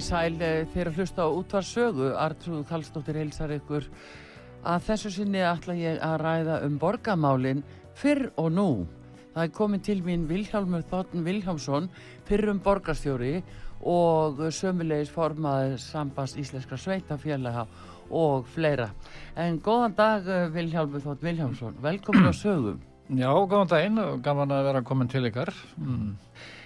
Komið sæl eh, þegar hlusta á útvarsögu Artrúð Kallstóttir heilsar ykkur. Að þessu sinni ætla ég að ræða um borgamálin fyrr og nú. Það er komið til mín Vilhjálmur Þotn Vilhjálmsson fyrrum borgarstjóri og sömulegis formaður sambast íslenskra sveitafélaga og fleira. En góðan dag eh, Vilhjálmur Þotn Vilhjálmsson. Velkomin á sögum Já, góðan daginn gaman að vera komin til ykkar. Mm.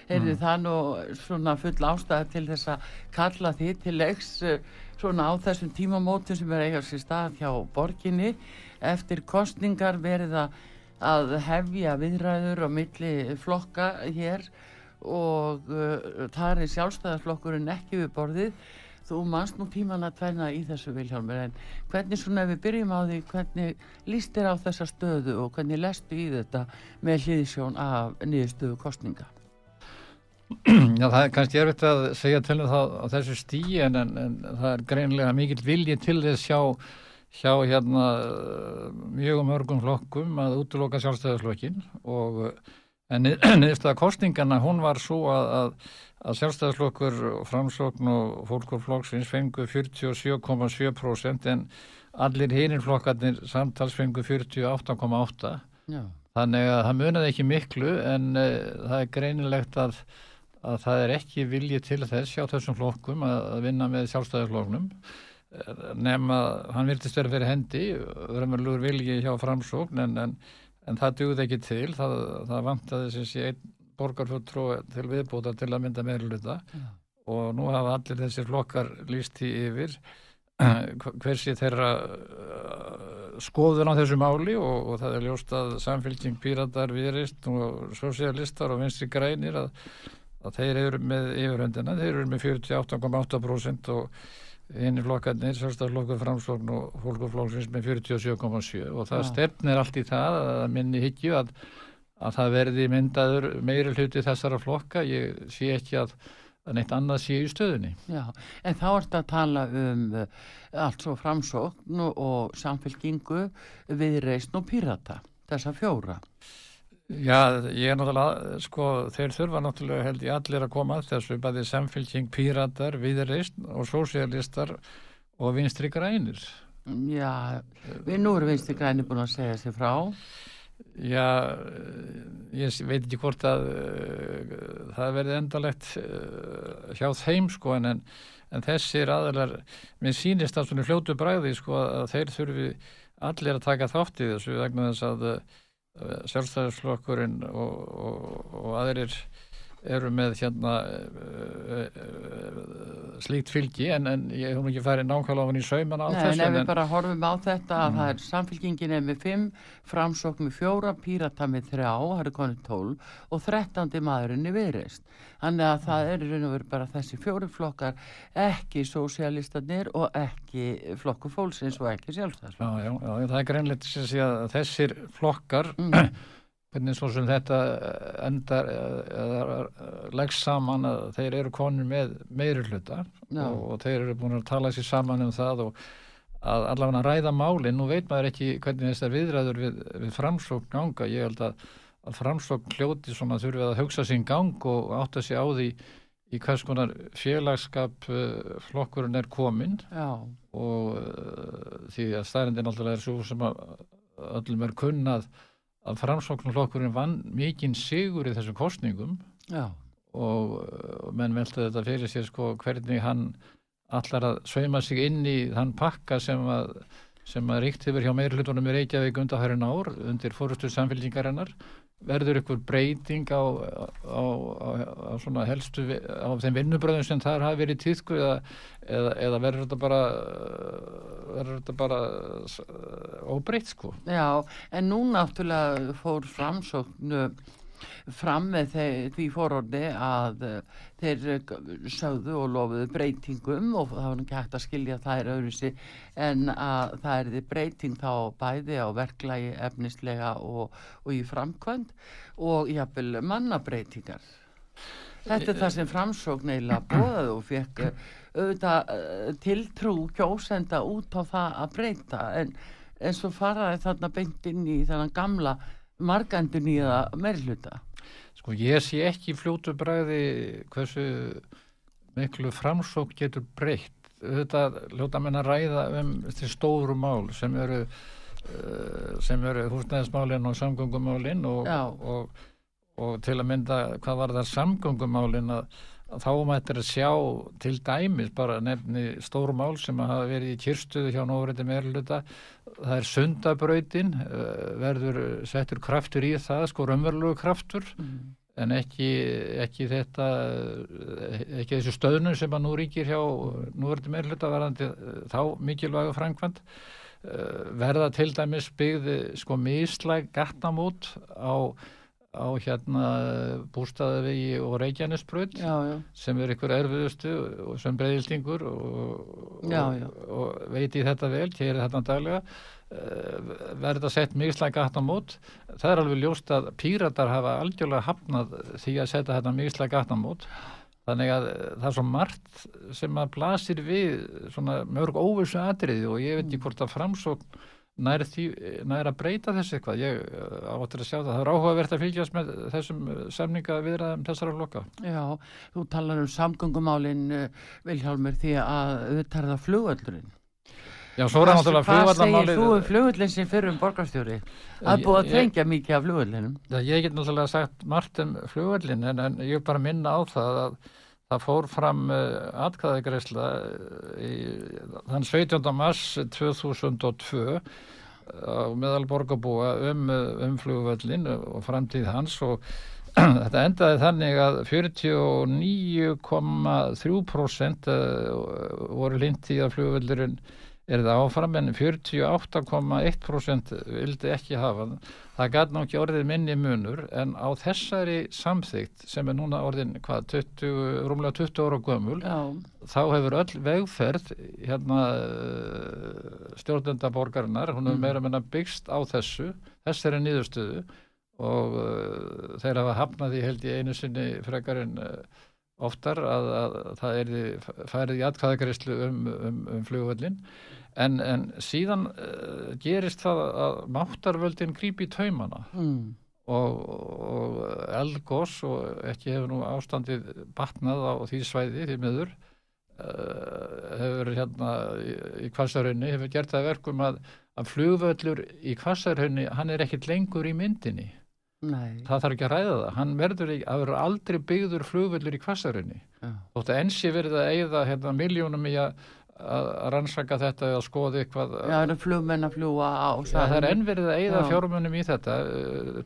Heyrðu mm. það nú svona full ástæða til þess að kalla því til leiks eh, svona á þessum tímamótum sem er eigað sér stað hjá borginni. Eftir kostningar verið að hefja viðræður á milli flokka hér og uh, það er sjálfstæðarflokkurinn ekki við borðið. Þú mannst nú tíman að tvæna í þessu Vilhjálmur en hvernig svona við byrjum á því hvernig líst þér á þessa stöðu og hvernig lestu í þetta með hlýðisjón af niðurstöðu kostninga Já, það er kannski erfitt að segja til um það á þessu stíi en, en, en það er greinlega mikill vilji til þess hjá, hjá hérna mjög mörgum flokkum að útloka sjálfstæðarslokkin og en niðurstaða kostningana hún var svo að, að, að sjálfstæðarslokkur framslokn og fólkurflokksins fengu 47,7% en allir hinnir flokkarnir samtals fengu 48,8% þannig að það munaði ekki miklu en uh, það er greinilegt að að það er ekki vilji til þess hjá þessum flokkum að vinna með sjálfstæðarfloknum nema hann viltist vera fyrir hendi raunverulegur vilji hjá framsókn en, en, en það dugði ekki til. Það, það vantaði sem sé einn borgarfjörtrú til viðbúta til að mynda meðluta ja. og nú hafa allir þessir flokkar líst í yfir. Hversi þeirra uh, skoðun á þessu máli og, og það er ljóst að samfélking píratar, viðrist og sosialistar og vinstri grænir að að þeir eru með yfirhundina, þeir eru með 48,8% og hinn í flokkarnir, sérstaflokkur framslokn og fólkuflokksins með 47,7% og það ja. stefnir allt í það að minni higgju að, að það verði myndaður meiri hluti þessara flokka, ég sé ekki að að neitt annað sé í stöðunni. Já, en þá ert að tala um uh, allt svo framsókn og, samfélkingu við reysn og pírata, þessa fjóra. Já, ég er náttúrulega, sko, þeir þurfa náttúrulega held ég allir að koma að þessu bæði samfélking, píratar, viðreist og sósialistar og vinstri grænir. Já, við nú erum vinstri grænir búin að segja sér frá. Já, ég veit ekki hvort að uh, það verði endalegt uh, hjá þeim, sko, en, en þessir aðalar, mér sýnist að svona fljótu bræði, sko, að þeir þurfi allir að taka þátt í þessu vegna þess að sjálfstæðisflokkurinn og, og, og aðrir eru með hérna uh, uh, slíkt fylgi en, en ég hef ekki farið nákvæmlega ofin í sauman á Nei, þessu. Nei, en við bara horfum á þetta að mm. það er samfylgingin er með 5, framsókn með 4, pírata með 3, það er konið 12 og 13. maðurinn er viðreist. Þannig að það er í raun og veru bara þessi fjóri flokkar ekki sósialistanir og ekki flokku fólksins og ekki sjálfstæðsflokkar. Já, já, já, það er greinleitt að þessir flokkar mm hvernig svo sem þetta eh, endar eða eh, leggst saman að þeir eru konur með meiri hluta og, og þeir eru búin að tala sér saman um það og að allavega ræða málinn, nú veit maður ekki hvernig þessar viðræður við, við framsókn ganga, ég held að, að framsókn hljóti svona þurfið að hugsa sín gang og átta sig á því í hvers konar félagskap uh, flokkurinn er komin Já. og uh, því að stærindin alltaf er svo sem að öllum er kunnað að framsóknarflokkurinn vann mikinn sigur í þessum kostningum Já. og, menn velta þetta fyrir sér sko hvernig hann allar að sveima sig inn í þann pakka sem að sem að ríkt hefur hjá meiri hlutunum í Reykjavík undarhærin ár undir fórustu samfélgingarinnar verður ykkur breyting á, á, á, á svona helstu á þeim vinnubröðum sem þar hafi verið tíðku eða, eða, eða verður þetta bara verður þetta bara óbreytt sko? Já, en nú náttúrulega fór framsóknu fram með því fórordi að uh, þeir uh, sögðu og lofuðu breytingum og það var ekki hægt að skilja það er öðruðsi en að það er því breyting þá bæði á verklagi efnislega og, og í framkvæmt og jáfnvel mannabreitingar þetta er það sem framsókn eiginlega bóðaði og fekk uh, auðvitað tiltrú kjósenda út á það að breyta. En, en svo faraði þarna beint inn í þannig gamla margandun í það meirluta Sko ég sé ekki fljótu bræði hversu miklu framsók getur breytt. Þetta ljóta menn að ræða um þessi stóru mál sem eru uh, sem eru húsnæðismálinn og samgöngumálinn og, og, og til að mynda hvað var það samgöngumálinn að þá mættir að sjá til dæmis bara nefni stóru mál sem hafa verið í kyrstuðu hjá nóverandi meirluta það er sundabrautin uh, verður settur kraftur í það sko raunverulegu kraftur. Mm. en ekki, ekki þetta ekki þessu stöðnum sem að nú ríkir hjá nú verður meir hluta verðandi uh, þá mikilvægu frænkvæmt uh, verða til dæmis byggði sko mislæg gatnamút á á hérna bústaðavegi og Reykjanesbröð sem er ykkur erfiðustu og sem breyðildingur og, já, já. og, og veit í þetta vel, hér er þetta daglega. Uh, verða sett mjög slæg gatnamót það er alveg ljóst að píratar hafa algjörlega hafnað því að setja þetta mjög slæg gatnamót þannig að það er svo margt sem að blasir við svona mörg óvissu atriði og ég veit ekki hvort að framsókn nær, því, nær að breyta þessu eitthvað ég eh, áttur að sjá það, það er áhugavert að fylgjast með þessum eh, samninga viðraðum þessara loka. Já, þú talar um samgöngumálin eh, Vilhjálmur því að þetta er það flugöldurinn Já, svo er það náttúrulega flugöldamáli Hvað segir þú um flugöldin sem fyrir um borgarstjóri að búið að trengja mikið af flugöldinum? Ég get náttúrulega sagt margt um flugöldin en, en ég bara minna á það að Það fór fram uh, atkvæðagreysla þann 17. mars 2002 á meðal borgarbúa um, um flugvöllin og framtíð hans og þetta endaði þannig að 49,3% voru lindi að flugvöllurinn er það áfram en 48,1% vildi ekki hafa það gæti ná ekki orðið minni munur en á þessari samþygt sem er núna orðin hvað, 20, rúmlega 20 ára gömul Já. þá hefur öll vegferð hérna stjórnendaborgarinnar, hún hefur mm. meira menna byggst á þessu, þessari nýðustuðu og uh, þeir hafa hafnað í held í einu sinni frekarinn uh, oftar að, að það er færið í atkvæðakristlu um, um, um flugvöldin en, en síðan uh, gerist það að máttarvöldin grípi taumana. Mm. og, og elgós og ekki hefur nú ástandið batnað á því svæði því miður uh, hefur hérna í, í kvassarhaunni hefur gert það verkum að, að flugvöldur í kvassarhaunni hann er ekkit lengur í myndinni. Nei. það þarf ekki að ræða það. Hann verður, að verður aldrei byggður flugvöldur í kvassarunni þótt að ensi verið að eigða hérna, miljónum í að, að rannsaka þetta eða skoða eitthvað. Já, það er flugmenn að fljúa á Já, það er enn verið að eigða fjármunum í þetta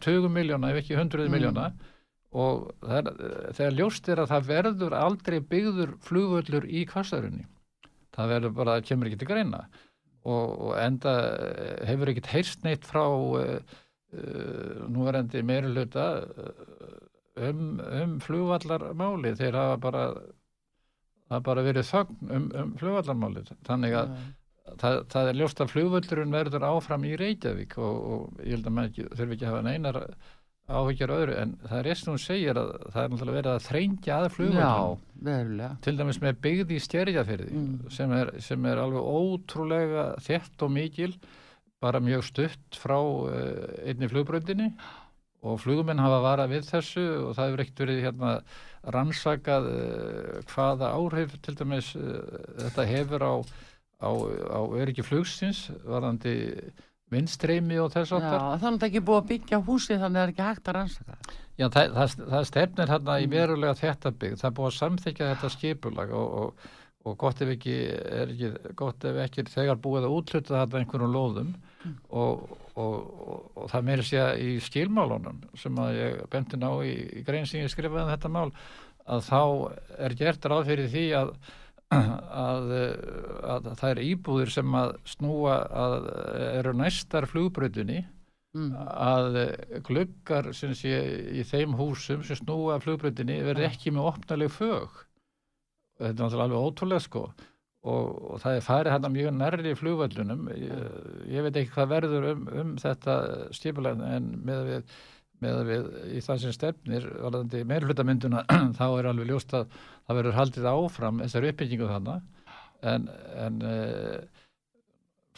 20 miljóna ef ekki 100 mm. miljóna og er, þegar ljóst er að það verður aldrei byggður flugvöldur í kvassarunni það verður bara, það kemur ekki til greina. Og, og enda hefur ekkit heyrst neitt frá Uh, nú er endi meiri hluta uh, um, um flugvallarmáli þeir hafa bara það bara verið þögn um, um flugvallarmáli þannig að ja. það, það er ljóst að flugvöldurinn verður áfram í Reykjavík og, og ég held að maður þurfi ekki að hafa neinar áhugjar öðru. En það er eins og hún segir að það er náttúrulega verið að þrengja að flugvöldurinn til dæmis með byggði stjærjafyrði mm. sem, sem er alveg ótrúlega þett og mikil bara mjög stutt frá uh, einni flugbröndinni og flugumenn hafa varað við þessu og það hefur ekkert verið hérna rannsakað uh, hvaða áhrif til dæmis uh, þetta hefur á, á, á öryggi flugsins varðandi vindstreymi og þess aftar. Já, þannig að það ekki búið að byggja húsi þannig að það er ekki hægt að rannsaka það. Já, það, það, það stefnir hérna í verulega þetta bygg, það er búið að samþykja þetta skipulag og, og, og gott ef ekki, ekki, gott ef ekki þegar búið að útluta þetta einhverjum lóðum og, og það meiri sé að í skilmálunum sem að ég benti ná í, í grein sem ég skrifaði um þetta mál að þá er gert ráð fyrir því að að, að það er íbúðir sem að snúa að eru næstar flugbröðunni mm. að sé í þeim húsum sem snúa flugbröðunni verði ekki með opnaleg fög. Þetta er náttúrulega alveg ótrúlega sko og, og það er farið hérna mjög nærri í flugvöldunum ég, ég veit ekki hvað verður um, um þetta stipulega en með við með að við í það sem stefnir varðandi meirflutamynduna þá er alveg ljóst að það verður haldið áfram þessar uppbyggingu þannig en, en e,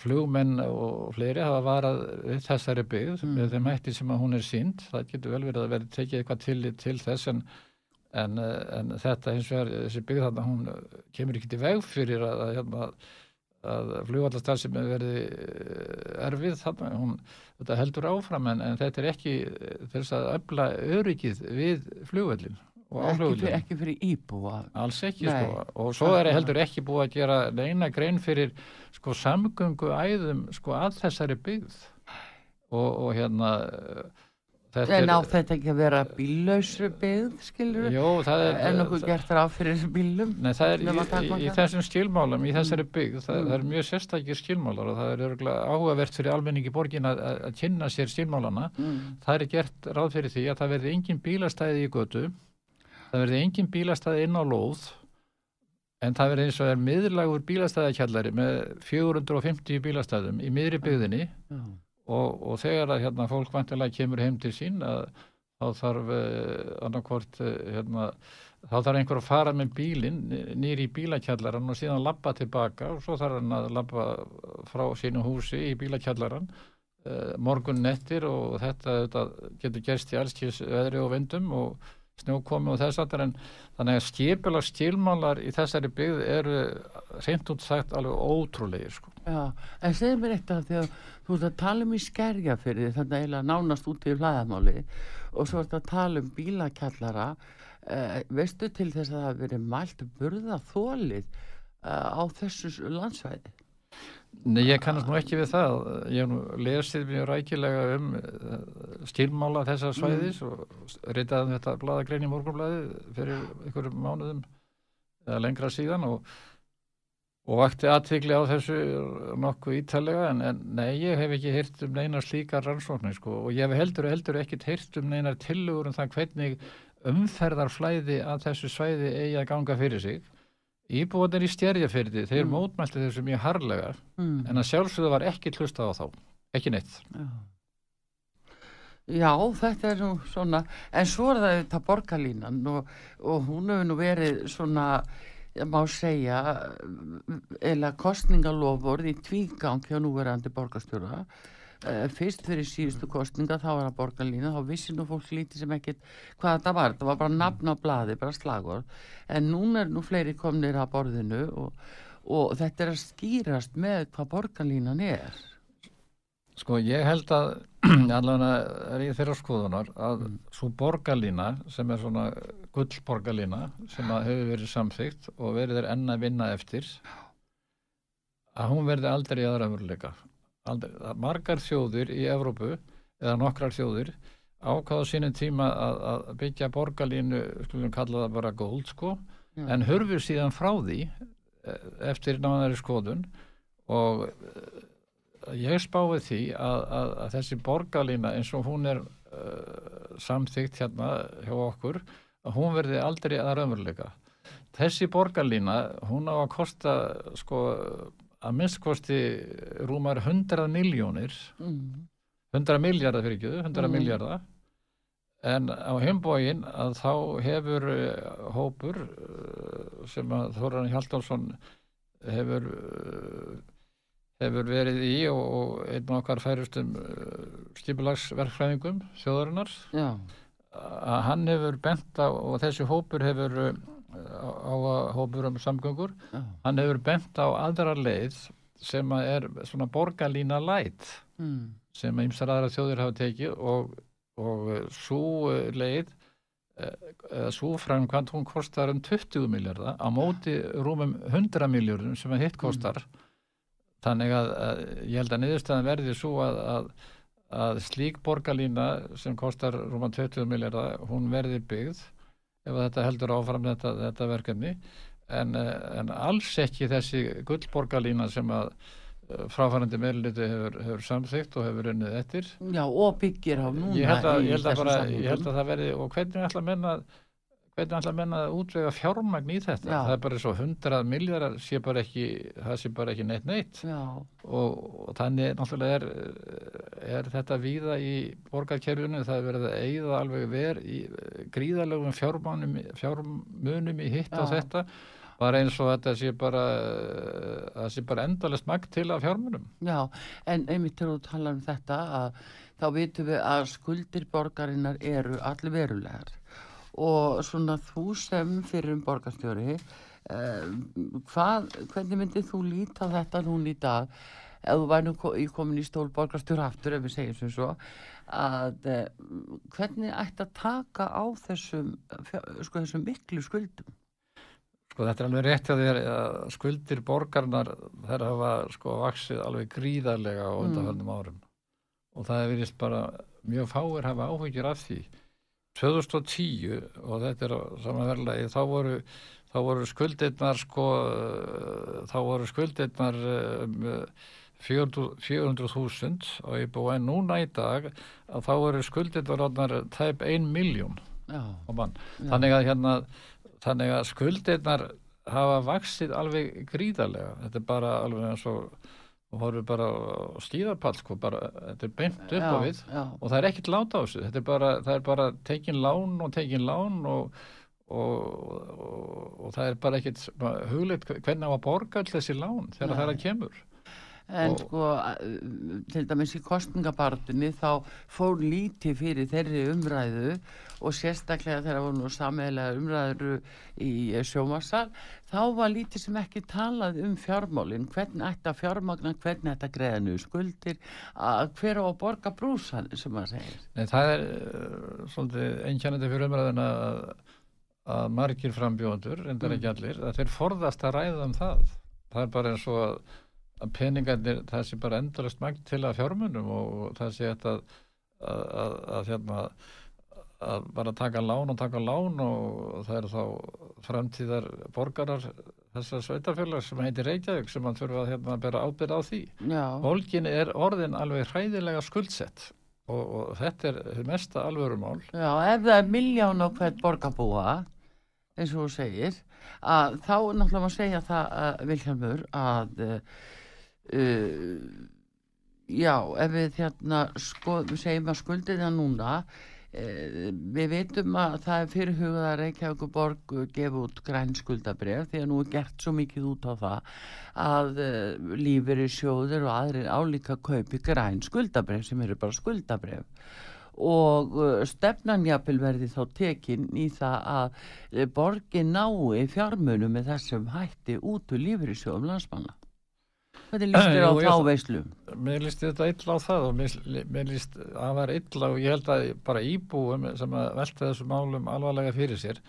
flugmenn og fleiri hafa varað við þessari byggð mm. með þeim hætti sem að hún er sínd það getur vel verið að verið tekið eitthvað til, til þess en, en, en þetta hins vegar þessi byggð þannig að hún kemur ekki til veg fyrir að, að, hérna, að flugvallastar sem er verið eh, erfið þannig hún þetta heldur áfram en, en þetta er ekki þess að öfla öryggið við áflugvallin. Ekki, ekki fyrir íbúa. Alls ekki Nei. sko og svo er heldur ekki búið að gera neina grein fyrir sko samgöngu æðum sko að þessari byggð og, og hérna Þetta en á er, þetta ekki að vera bílausru byggð, skilur? Jó, það er... En okkur gert ráð fyrir bílum? Nei, það er í, í, í þessum skilmálum, í þessari mm. byggð, það, mm. það er mjög sérstakir skilmálar og það er áhugavert fyrir almenningi borgin að, að kynna sér skilmálana. Mm. Það er gert ráð fyrir því að það verði engin bílastæði í götu, það verði engin bílastæði inn á lóð, en það verði eins og er miðlagur bílastæðakjallari með 450 bílastæðum í miðri byggðinni. Já og, og þegar að hérna, fólk vantilega kemur heim til sín að þá þarf eh, annarkvort eh, hérna, þá þarf einhver að fara með bílinn nýri í bílakjallaran og síðan lappa tilbaka og svo þarf hann að lappa frá sínu húsi í bílakjallaran eh, morgun nettir og þetta, þetta getur gerst í allskís veðri og vindum og snjókomi og þess en þannig að skipila skilmálar í þessari byggð eru reynd út sagt alveg ótrúlegir sko. Já, en segð mér eitt af því að þú ert að tala um í skerja fyrir því þannig að eiginlega nánast út í hlæðamáli og svo ert að tala um bílakjallara eh, veistu til þess að það verið mælt burða þólið eh, á þessu landsvæði? Nei, ég kannast nú ekki við það. Ég hef nú lesið mjög rækilega um uh, stílmála þessar svæðis mm. og reytaði um þetta bladagrein í morgunblæði fyrir einhverjum mánuðum eða lengra síðan og, og vakti aðtikli á þessu nokkuð ítalega en, en nei, ég hef ekki hýrt um neina slíkar rannsóknir sko og ég hef heldur og heldur ekkit hýrt um neina tilugur um það hvernig umferðarflæði að þessu svæði eigi að ganga fyrir sig Íbúanir í stjærjafyrdi, þeir mm. mótmælti þessu mjög harlega mm. en að sjálfsögðu var ekki hlustað á þá, ekki neitt. Já. Já, þetta er nú svona, en svo er það þetta borgarlínan og, og hún hefur nú verið svona, má segja, eða kostningalofur í tvígang hjá núverandi borgarstjóra uh, fyrst fyrir síðustu kostninga þá var það borgarlína, þá vissi nú fólk lítið sem ekkert hvað þetta var, þetta var bara nafn á bladi, bara slagur en núna er nú fleiri komnir að borðinu og, og þetta er að skýrast með hvað borgarlínan er. Sko ég held að allavega er ég þeirra skoðunar að mm. svo borgarlína sem er svona gullborgarlína sem hefur verið samþygt og verið er enna að vinna eftir að hún verði aldrei aðra veruleika aldrei, margar þjóður í Evrópu eða nokkrar þjóður ákáða sínum tíma að, að byggja borgarlínu, skulum kalla það bara gold sko, Já. en hörfur síðan frá því eh, eftir náðari skoðun og eh, ég spáði því að, að, að þessi borgarlína eins og hún er uh, samþygt hérna hjá okkur að hún verði aldrei að raunveruleika þessi borgarlína hún á að kosta sko að minnstkosti rúmar 100 miljónir mm. 100 miljardar fyrir ekki 100 mm. miljardar en á heimbógin að þá hefur uh, hópur uh, sem að Þóran Hjaldálsson hefur hefur verið í og, og einn og okkar færustum stipulagsverkfræðingum þjóðarinnar Já. að hann hefur bent á og þessi hópur hefur á að hópur um samgöngur Já. hann hefur bent á aðra leið sem að er svona borgarlína læt mm. sem að ymsar aðra þjóðir hafa tekið og, og svo leið eða svo framkvæmt hún kostar um 20 miljardar á móti rúmum 100 miljardum sem að hitt kostar mm. þannig að, að ég held að niðurstaðan verði svo að, að, að slík borgarlína sem kostar rúmum 20 miljardar hún verði byggð ef þetta heldur áfram þetta, þetta verkefni. En, en alls ekki þessi gullborgarlína sem að eh, fráfærandi meðluti hefur, hefur samþygt og hefur unnið eftir. Já og byggir á núna ég held að, ég held að, bara, ég held að það verði og hvernig ætla að menna hvernig ætla að menna að útvega fjármagn í þetta? Já. það er bara svo hundrað miljardar sé bara ekki, það sé bara ekki neitt neitt. Og, og þannig náttúrulega er, er þetta víða í borgarkerfunu, það er verið að eigða alveg verið í gríðalegum fjármunum, fjármunum í hitt og þetta. Var eins og þetta sé bara það sé bara endalist magt til að fjármunum. Já, en einmitt til að tala um þetta að þá vitum við að skuldir borgarinnar eru allir verulegar og svona þú sem fyrir um borgarstjóri. Eh, hvað, hvernig myndið þú líta þetta núna í dag? Ef þú væri nú komin í stól borgarstjóra aftur ef við segjum sem svo að eh, hvernig ætti að taka á þessum, sko, þessum miklu skuldum? Sko þetta er alveg rétt að, að skuldir borgarnar þær hafa sko vaksið alveg gríðarlega á undanfjöldum mm. árum. Og það er verið bara mjög fáir hafa áhugir af því 2010 og þetta er samanverðilegi þá voru, þá voru skuldirnar sko þá voru skuldirnar um, 400.000 og ég búið en núna í dag að þá voru skuldirnar tæp 1 miljón þannig að hérna þannig að skuldirnar hafa vaksið alveg gríðarlega. Þetta er bara alveg eins og og horfum bara á skýðarpall sko, bara, þetta er beint upp á við. og það er ekkert láta á þessu. Þetta er bara, það er bara tekin lán og tekin lán og, og, og, og það er bara ekkert hugleitt hvernig á að borga all þessi lán þegar Nei. það er að kemur en sko til dæmis í kostningabartunni þá fór lítið fyrir þeirri umræðu og sérstaklega þegar voru nú sammeðlega umræður í sjómassal þá var lítið sem ekki talað um fjármálinn, hvernig ætti að fjármagna hvernig ætti að greiða nú skuldir hver á að borga brúsan sem maður segir. Nei það er uh, svolítið einkjænandi fyrir umræðuna að, að margir frambjóðandur, reyndar mm. ekki allir, að þeir forðast að ræða um það það er bara eins og að að peningarnir, það sé bara endalast mægt til að fjármunum og það sé að, að, að, að hérna, bara taka lán og taka lán og það eru þá framtíðar borgarar þessar sveitafélag sem heitir Reykjavík sem mann þurfa að hérna, bera ábyrð á því. Volgin er orðin alveg hræðilega skuldsett og, og þetta er mesta alvörumál. Já, ef það er miljón og hvert borgarbúa eins og þú segir að þá náttúrulega maður segja það Vilhelmur að uh, já, ef við hérna sko, við segjum að skuldið það núna uh, við veitum að það er fyrirhugað að Reykjavík borg gefa út græn skuldabref því að nú er gert svo mikið út á það að uh, lífeyri sjóður og aðrir álíka kaupi græn skuldabref sem eru bara skuldabref og stefnanjapil verði þá tekinn í það að borgin nái fjármunum með þessum hætti út úr lífyrirsjóðum landsmanna Hvernig líst þér á þá veislu? Mér líst þetta illa á það og mér, mér líst að það var illa og ég held að bara íbúum sem að velta þessum málum alvarlega fyrir sér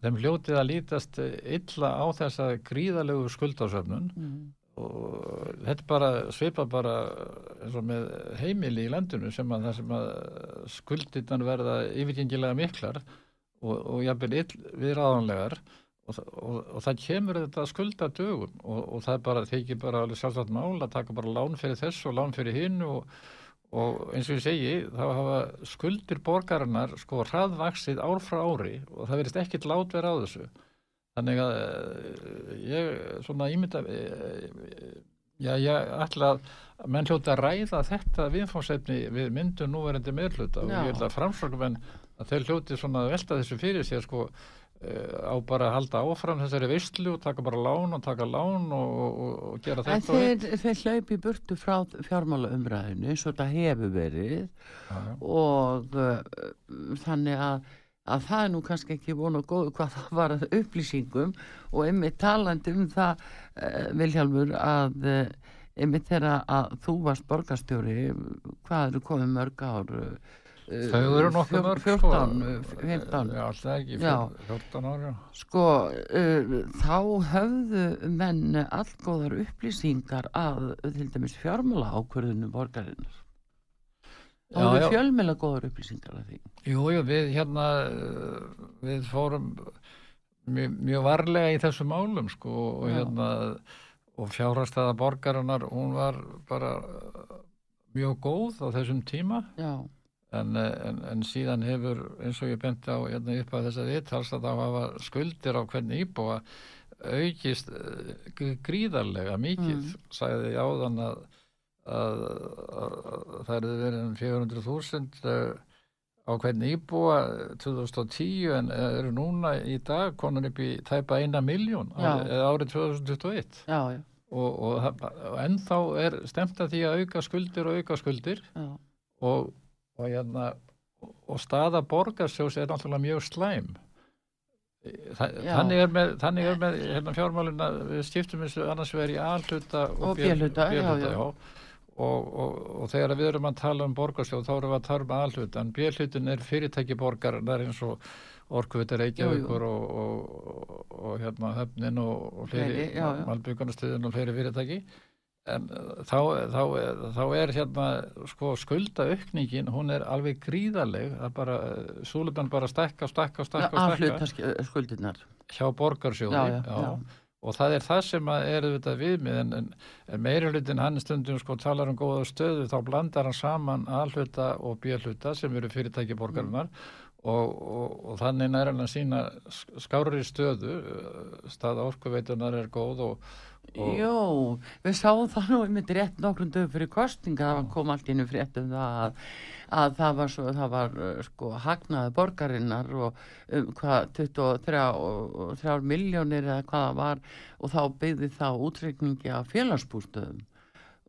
þeim hljótið að lítast illa á þessa gríðalegu skuldásöfnun mm. og þetta bara svipa bara eins og með heimili í landinu sem að sem að skuldirnan verða yfirgengilega miklar og, og jáfnvel við ráðanlegar og, og, og það kemur þetta að skulda dögum og, og það bara þykir bara alveg sjálfsagt mál að taka bara lán fyrir þess og lán fyrir hinn og eins og ég segi þá hafa skuldir borgarinnar sko hraðvaksið ár frá ári og það verist ekkit lát verið á þessu. Þannig að eh, ég svona ímynda eh, já ég ætla að menn hljóta að ræða þetta viðfómsefni við myndum núverandi meðluta og ég ætla að framsvöngum en að þeir hljóti svona að velta þessu fyrir sér sko Eh, á bara að halda áfram þessari veistlu og taka bara lán og taka lán og, og, og gera þetta en þeir, þeir hlaupi burtu frá fjármála umræðinu eins og þetta hefur verið. Ja, og uh, þannig að, að það er nú kannski ekki vonu og góðu hvað það var að upplýsingum og einmitt talandi um það uh, Vilhjálfur að uh, einmitt þegar að þú varst borgastjóri hvað eru komið mörg ár Þau eru nokkuð mörg, 14, 15 Já, alltaf ekki, Já. 14 ára. sko uh, þá höfðu menn allgóðar upplýsingar að til dæmis fjármála ákvörðunum borgarinnar Já, höfðu já. fjölmjöla góðar upplýsingar að því Jú, jú, við hérna, við fórum mjög, mjög varlega í þessu málum, sko, og Já. hérna, og fjárhastæða borgarinnar, hún var bara mjög góð á þessum tíma, já, en, uh, en, en síðan hefur, eins og ég benti á hérna upp að þess að viðtals að það hafa skuldir á hvernig íbúa aukist gr- gríðarlega mikið, Mm. ég áðan að, að, að, að það eru verið um 400.000 uh, á hvernig íbúa 2010 en eru núna í dag konan upp í tæpa eina miljón árið, eða árið 2021 já, já, og, og, og ennþá er stemt að því að auka skuldir og auka skuldir já. og, og, hérna, og staða borgarsjós er náttúrulega mjög slæm. Þa, þannig er með, þannig er með hérna, fjármálin að við skiptum þessu annars vegar í alhluta Og já. Og, og, og þegar við erum að tala um borgarsjóð þá erum við að tala um alhluta en B-hlutin er fyrirtæki borgar það er eins og Orkvita Reykjavíkur og, og, og, og hérna höfnin og, og malbyggunastuðin og fleiri fyrirtæki en uh, þá, þá, þá er hérna sko skuldaaukningin hún er alveg gríðaleg það bara, súlubann bara stekka, stekka, stekka, að stekka hluta sk- skuldirnar. Hjá borgarsjóði Já, já, og það er það sem er þetta viðmið en, en, en meiri hlutin hann stundum sko talar um góða stöðu þá blandar hann saman A-hluta og B-hluta sem eru fyrirtæki borgarinnar. Og, og, og þannig nær hann að sína skárri stöðu staða orkuveitunar er góð og Jó, við sáum það nú einmitt rétt nokkrum dögum fyrir kostinga það kom allt innu frétt um það að, að það var, svo, það var uh, sko hagnaði borgarinnar og um, hvað 23 og, og 3 miljónir eða hvað það var og þá byggði það útreikningi af félagsbústöðum.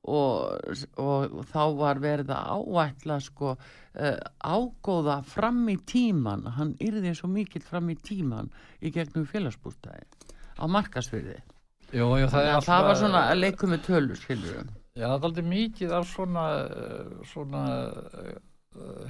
Og, og þá var verið að áætla sko uh, ágóða fram í tíman hann yrði svo mikill fram í tíman í gegnum félagsbústæði á markasfyrði Jú, jú, það, er það var alltaf- svona að leikum með tölur skilur við Já, það er aldrei mikið af svona, uh, svona uh,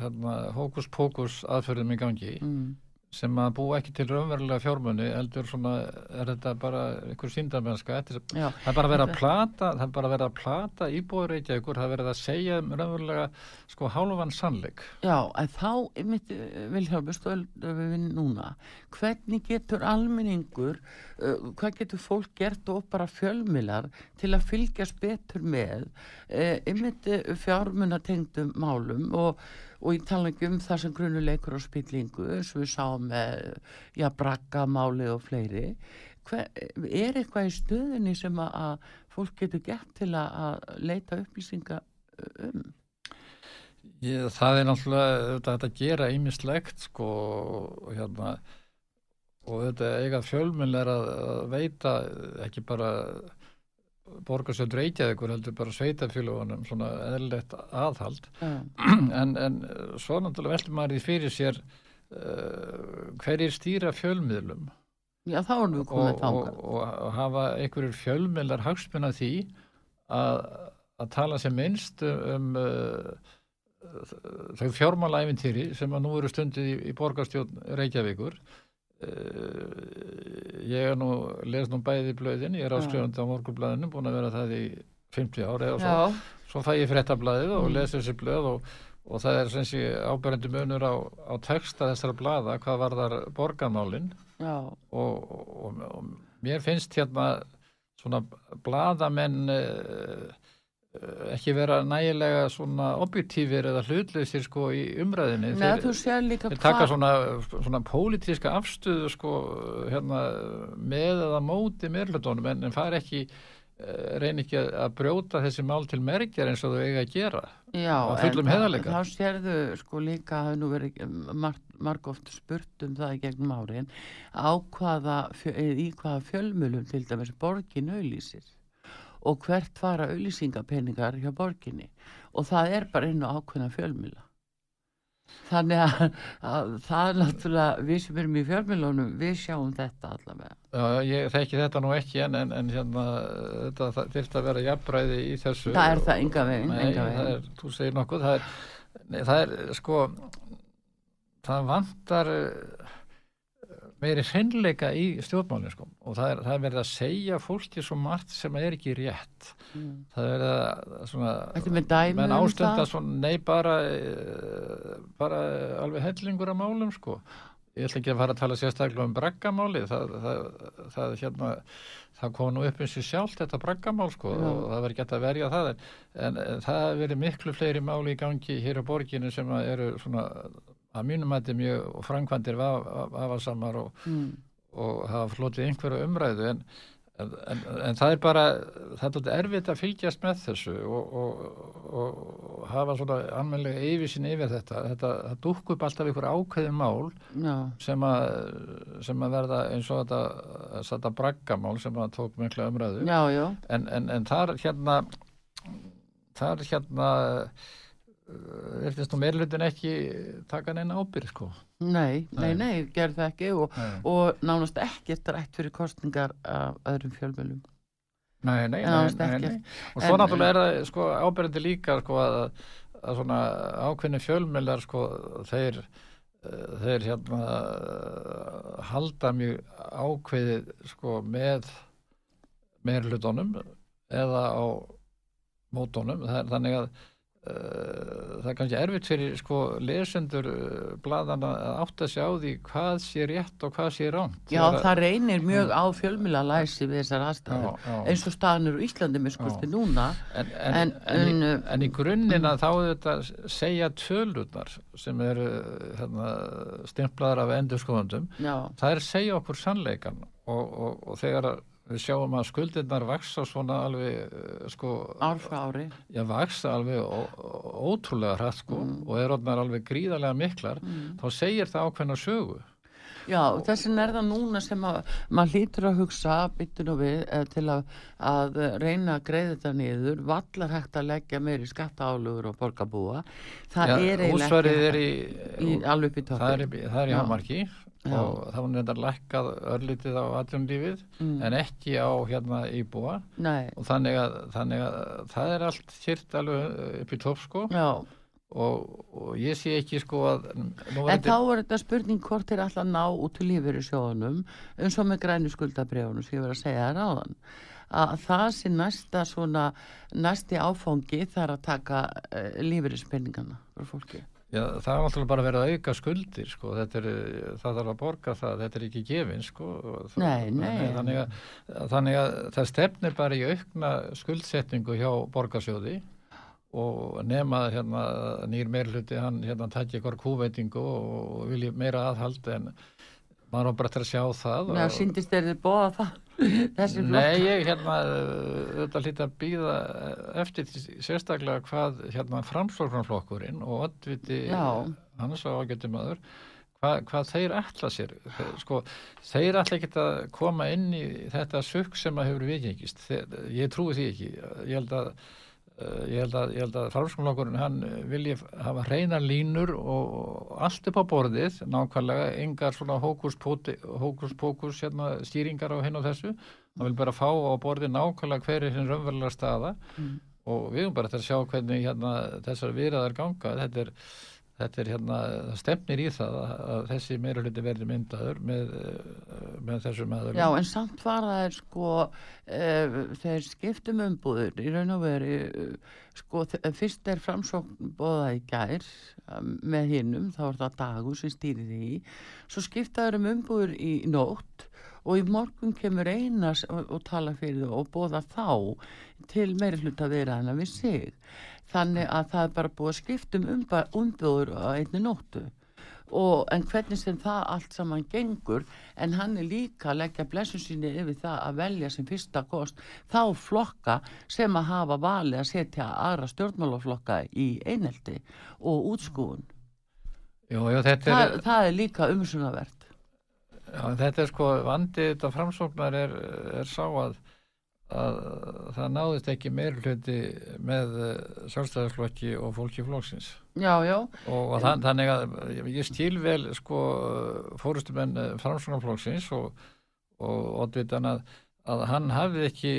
hérna, hókus-pókus aðferðum í gangi mm. Sem að búa ekki til raunverulega fjármunni heldur svona, er þetta bara einhver síndamennska, það er bara verið að plata, það er bara verið að plata íbúður eitthvað ykkur, það er verið að segja um raunverulega sko hálfan sannleik. Já, en þá mitt Vilhjálfur stöldum við núna. Hvernig getur almenningur uh, hvað getur fólk gert og bara fjölmilar til að fylgjast betur með uh, ymmit fjármunatengdum málum og, og ég tala ekki um það sem grunuleikur og spillingu og við sáum með já, braggamáli og fleiri. Hver, er eitthvað í stöðinni sem að, að fólk getur gert til að, að leita upplýsinga um? Ég, það er náttúrulega þetta, þetta gera ýmislegt sko og hérna og þetta eiga fjölmjöl er að, að veita ekki bara borgarsjöld reykjaðikur heldur bara sveitafjölugunum svona eðlilegt aðhald Já. en, en svo náttúrulega veldur maður því fyrir sér uh, hverjir stýra fjölmiðlum Já, þá erum við og, komið og, þangað. og, og hafa einhverjir fjölmiðlar hagsmuna því að, að tala sem minnst um uh, þau fjármálaæfintýri sem að nú eru stundið í, í borgarstjórn Reykjavíkur ég er nú les nú bæði blöðin, ég er áskrifandi á morgunblæðinu, búin að vera það í 50 ári eða svo, svo fæ ég fréttablaðið og Mm. les þessi blöð og, og það er sem sé áberendi munur á, á texta þessara blaða, hvað var þar borgarmálin og, og, og mér finnst hérna svona bladamenn uh, ekki vera nægilega svona objektífir eða hlutleysir sko í umræðinni Nei, líka þeir taka svona, svona pólitíska afstöðu sko hérna með eða móti meirlutónum en, en fara ekki uh, reyni ekki að, að brjóta þessi mál til merkjar eins og þau eiga að gera. Já, en heiðarleika. Þá sérðu sko líka, það hefur nú verið marg, margóft spurt um það í gegnum árin á hvaða, í hvaða fjölmjölum til dæmis borgin auðlýsir og hvert fara auðlýsingapeningar hjá borginni og það er bara á ákveðna fjölmjöla. Þannig að, að það er náttúrulega, við sem erum í fjölmjölunum, við sjáum þetta allavega. Já, ég þekki þetta nú ekki en, en, en hérna þetta þurft að vera jafnbræði í þessu Það er það enga veginn, Nei, enga það veginn. er, þú segir nokkuð það er, Nei, það er sko það vantar eh, meiri hreinleika í stjórnmálinn sko. og það er, það er verið að segja fólki svo margt sem er ekki rétt Mm. það er verið að svona, menn um ástunda það? svona, nei bara eh, bara alveg hellingur af málum sko ég ætla ekki að fara að tala sérstaklega um braggamáli það, það, það, hérna, það kom nú upp eins og sjálft þetta braggamál sko Já. og það verður gett að verja það en, en, það verið miklu fleiri máli í gangi hér á borginu sem að eru svona að mínum að þetta er mjög og framkvæmdir vafasamar og, Mm. og hafa flotið einhverju umræðu en, en, en, en það er bara það er erfitt að fylgjast með þessu og, og, og, og hafa svona almennilega yfirsinn yfir þetta. Þetta, dúkku upp alltaf ykkur ákveði mál Já, sem að, sem að verða eins og þetta, þetta braggamál sem að tók mikla umræðu. Já, já, en, en, en þar hérna þar hérna verðist nú meirlutin ekki taka neina ábyrð sko nei, nei, Nei. nei, gerð það ekki og, og nánast ekkert rætt fyrir kostningar af öðrum fjölmjölum. Nei, nei, nei, nei. Og svo En- náttúrulega er það sko ábyrjandi líka sko að, að svona ákveðni fjölmjölar sko þeir eh, þeir hérna eh, halda mjög ákveðið sko með meirlutunum eða á mótunum er þannig að það er kannski erfitt fyrir sko lesendur uh, bladana að átta sig á því hvað sé rétt og hvað sé rámt Já, það reynir mjög á fjölmjöla læsi við þessar aðstæður. Eins og staðan eru í Íslandi með skulti Já. núna. En, en, En- en, í, uh, en í grunnina þá er þetta segja tölurnar sem eru hérna, stimplaðar af endurskoðundum Já, það er segja okkur sannleikan og, og, og þegar að við sjáum að skuldirnar vaksa svona alveg eh, sko, ár frá ári. já, vaksa alveg ó, ótrúlega hrætt sko og er orðnar alveg gríðarlega miklar. Þá segir það ákveðna sögu. Já, og þessin er það núna sem að maður hlýtur að hugsa, byttu nú við, eh, til að, að reyna að greiða þetta niður, vallar hægt að leggja meiri skattaálugur og borgarbúa. Það Já, er eiginlega ekki er í, í, alveg upp í það er, í- það er í Já. Já. og það var nefndar lækkað örlítið á atvinnulífið Mm. en ekki á hérna íbúa Nei, og þannig að, þannig að það er allt kýrt alveg upp í topp sko og, og ég sé ekki sko að en þá er þetta spurning hvort þeir alltaf ná út til lífeyri sjóðunum, eins og með grænu skuldabrjónu sem ég verið að segja þér áðan að það sé næsta svona næsti áfangi þar að taka uh, lífeyrispenningana frá fólki. Já, það er náttúrulega bara verið að auka skuldir sko, er, það þarf að borga það, þetta er ekki gefin sko. Nei, nei. Þannig að, þannig að það stefnir bara í aukna skuldsetningu hjá borgarsjóði og nema hérna nýr meirhluti hann hérna takja ykkur kúveitingu og vilji meira aðhald en maður á bara til að sjá það Nei, síndist þeir þið bóða það þessi Nei, flokk. ég hérna þetta hlýtt að býða eftir sérstaklega hvað hérna framsóknarflokkurinn og oddviti hans á ágættum aður hvað, hvað þeir ætla sér. Sko, þeir ætla ekki að koma inn í þetta sukk sem að hefur vikingist ég trúi því ekki. Ég held að ég held að, ég held að framskonlokkurinn hann vilji hafa hreinar línur og, allt upp á borðið nákvæmlega, engar svona hókus-pókus hérna, stýringar á hinn og þessu. Hann vil bara fá á borðið nákvæmlega hver er hinn raunverulega staða. Mm. og við erum bara til að sjá hvernig hérna, þessar viðræðar ganga. Þetta er, þetta er hérna, það stefnir í það að, þessi meira hluti verði myndaður með, eh, með þessum aðeins Já, en samt var það er sko uh, þeir skiptum umbúður í raun og veri uh, sko fyrst er framsókn bóðað í gær um, með hinnum, þá er það dagur sem stýri því, svo skiptaður um umbúður í nótt og í morgun kemur einas og, og tala fyrir þau og bóða þá til meiri hluta viðræðina við sig þannig að það er bara búið að skiptum umbúður á einni nóttu. Og en hvernig sem það allt saman gengur en hann er líka að leggja blessun síni yfir það að velja sem fyrsta kost þá flokka sem að hafa valið að setja aðra stjórnmálaflokka í einelti og útskúun Jú, jú, þetta er, það, það er líka umsunavert Já, þetta er sko vandið þetta framsóknar er, er sá að, að það náðist ekki meir hluti með sjálfstæðarflokki og fólki flokksins. Já, já, og þann, þannig að ég stíl vel sko fórustumenn framsóknarflokksins og, og oddvitan að, að hann hafði ekki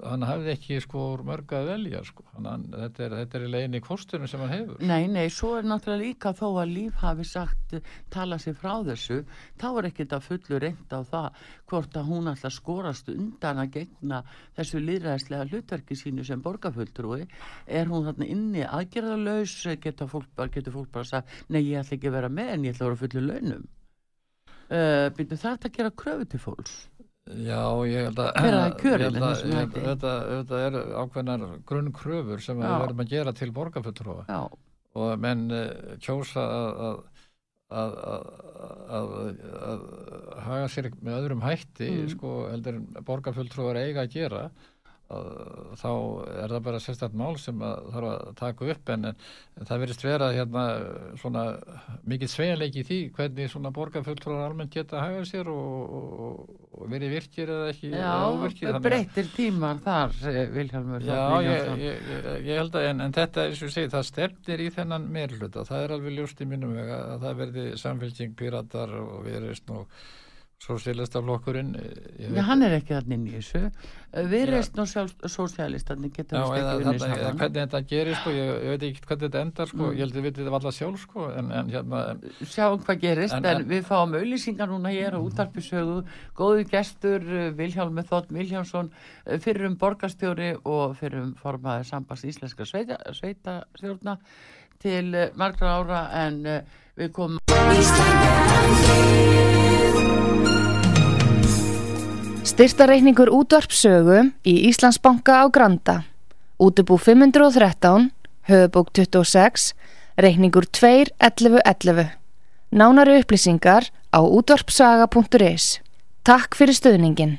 hann hafði ekki sko mörg að velja sko. Hann, þetta, er, þetta er í legin í kostunum sem hann hefur. Nei, nei, svo er náttúrulega líka þó að líf hafi sagt tala sér frá þessu þá er ekkit að fullu reynda á það hvort að hún alltaf skorast undan að gegna þessu líðræðislega hlutverki sínu sem borgarfulltrúi. Er hún þarna inni aðgerðalös getur fólk, fólk bara að segja nei, ég ætla ekki að vera með en ég ætla að vera fullu launum. Uh, byrju það að gera kröfu til fólks Já, ég held að kjörinn ég held að, ég held að þetta, þetta er ákveðnar grunnkröfur sem við verðum að gera til borgarfulltrúa. Og menn uh, kjósa að að, að að haga sér með öðrum hætti mm. sko heldur borgarfulltrúar eiga að gera þá er það bara sérstaklega mál sem að þarf að taka upp en, en það verist vera hérna svona mikið sveianleiki í því hvernig svona borgarfulltrúar almennt geta að hafa sér og, og, og verið virkir eða ekki Já, breytir tímar þar Vilhelmur Já, ég, ég, ég, held að en, en þetta er sem ég segi, það stefnir í þennan meirluta, það er alveg ljóst í mínum vega að það verði samfélging, píratar og viðreist og Sósíalistaflokkurinn eh, Já, hann er ekki í þessu. Eh, Við við stekið unni saman. Hvernig þetta gerir sko, ég, ég veit ekki hvernig þetta endar sko, mm. ég held að við veitum þetta alltaf sjálf sko en, en hérna en, Sjáum hvað gerist, en, en við fáum auðlýsingar núna hér á útarpisögu Góðu gestur eh, Vilhjálmi Þótt Vilhjálmsson fyrir um borgastjóri og fyrir um formaði sambast íslenska sveita, sveita stjórna til margra ára en við komum Styrtareikningur útvarpsögu í Íslandsbanka á Granda. Útubú 513, höfubók 26, reikningur 2.11.11. Nánari upplýsingar á útvarpsaga.is. Takk fyrir stöðningin.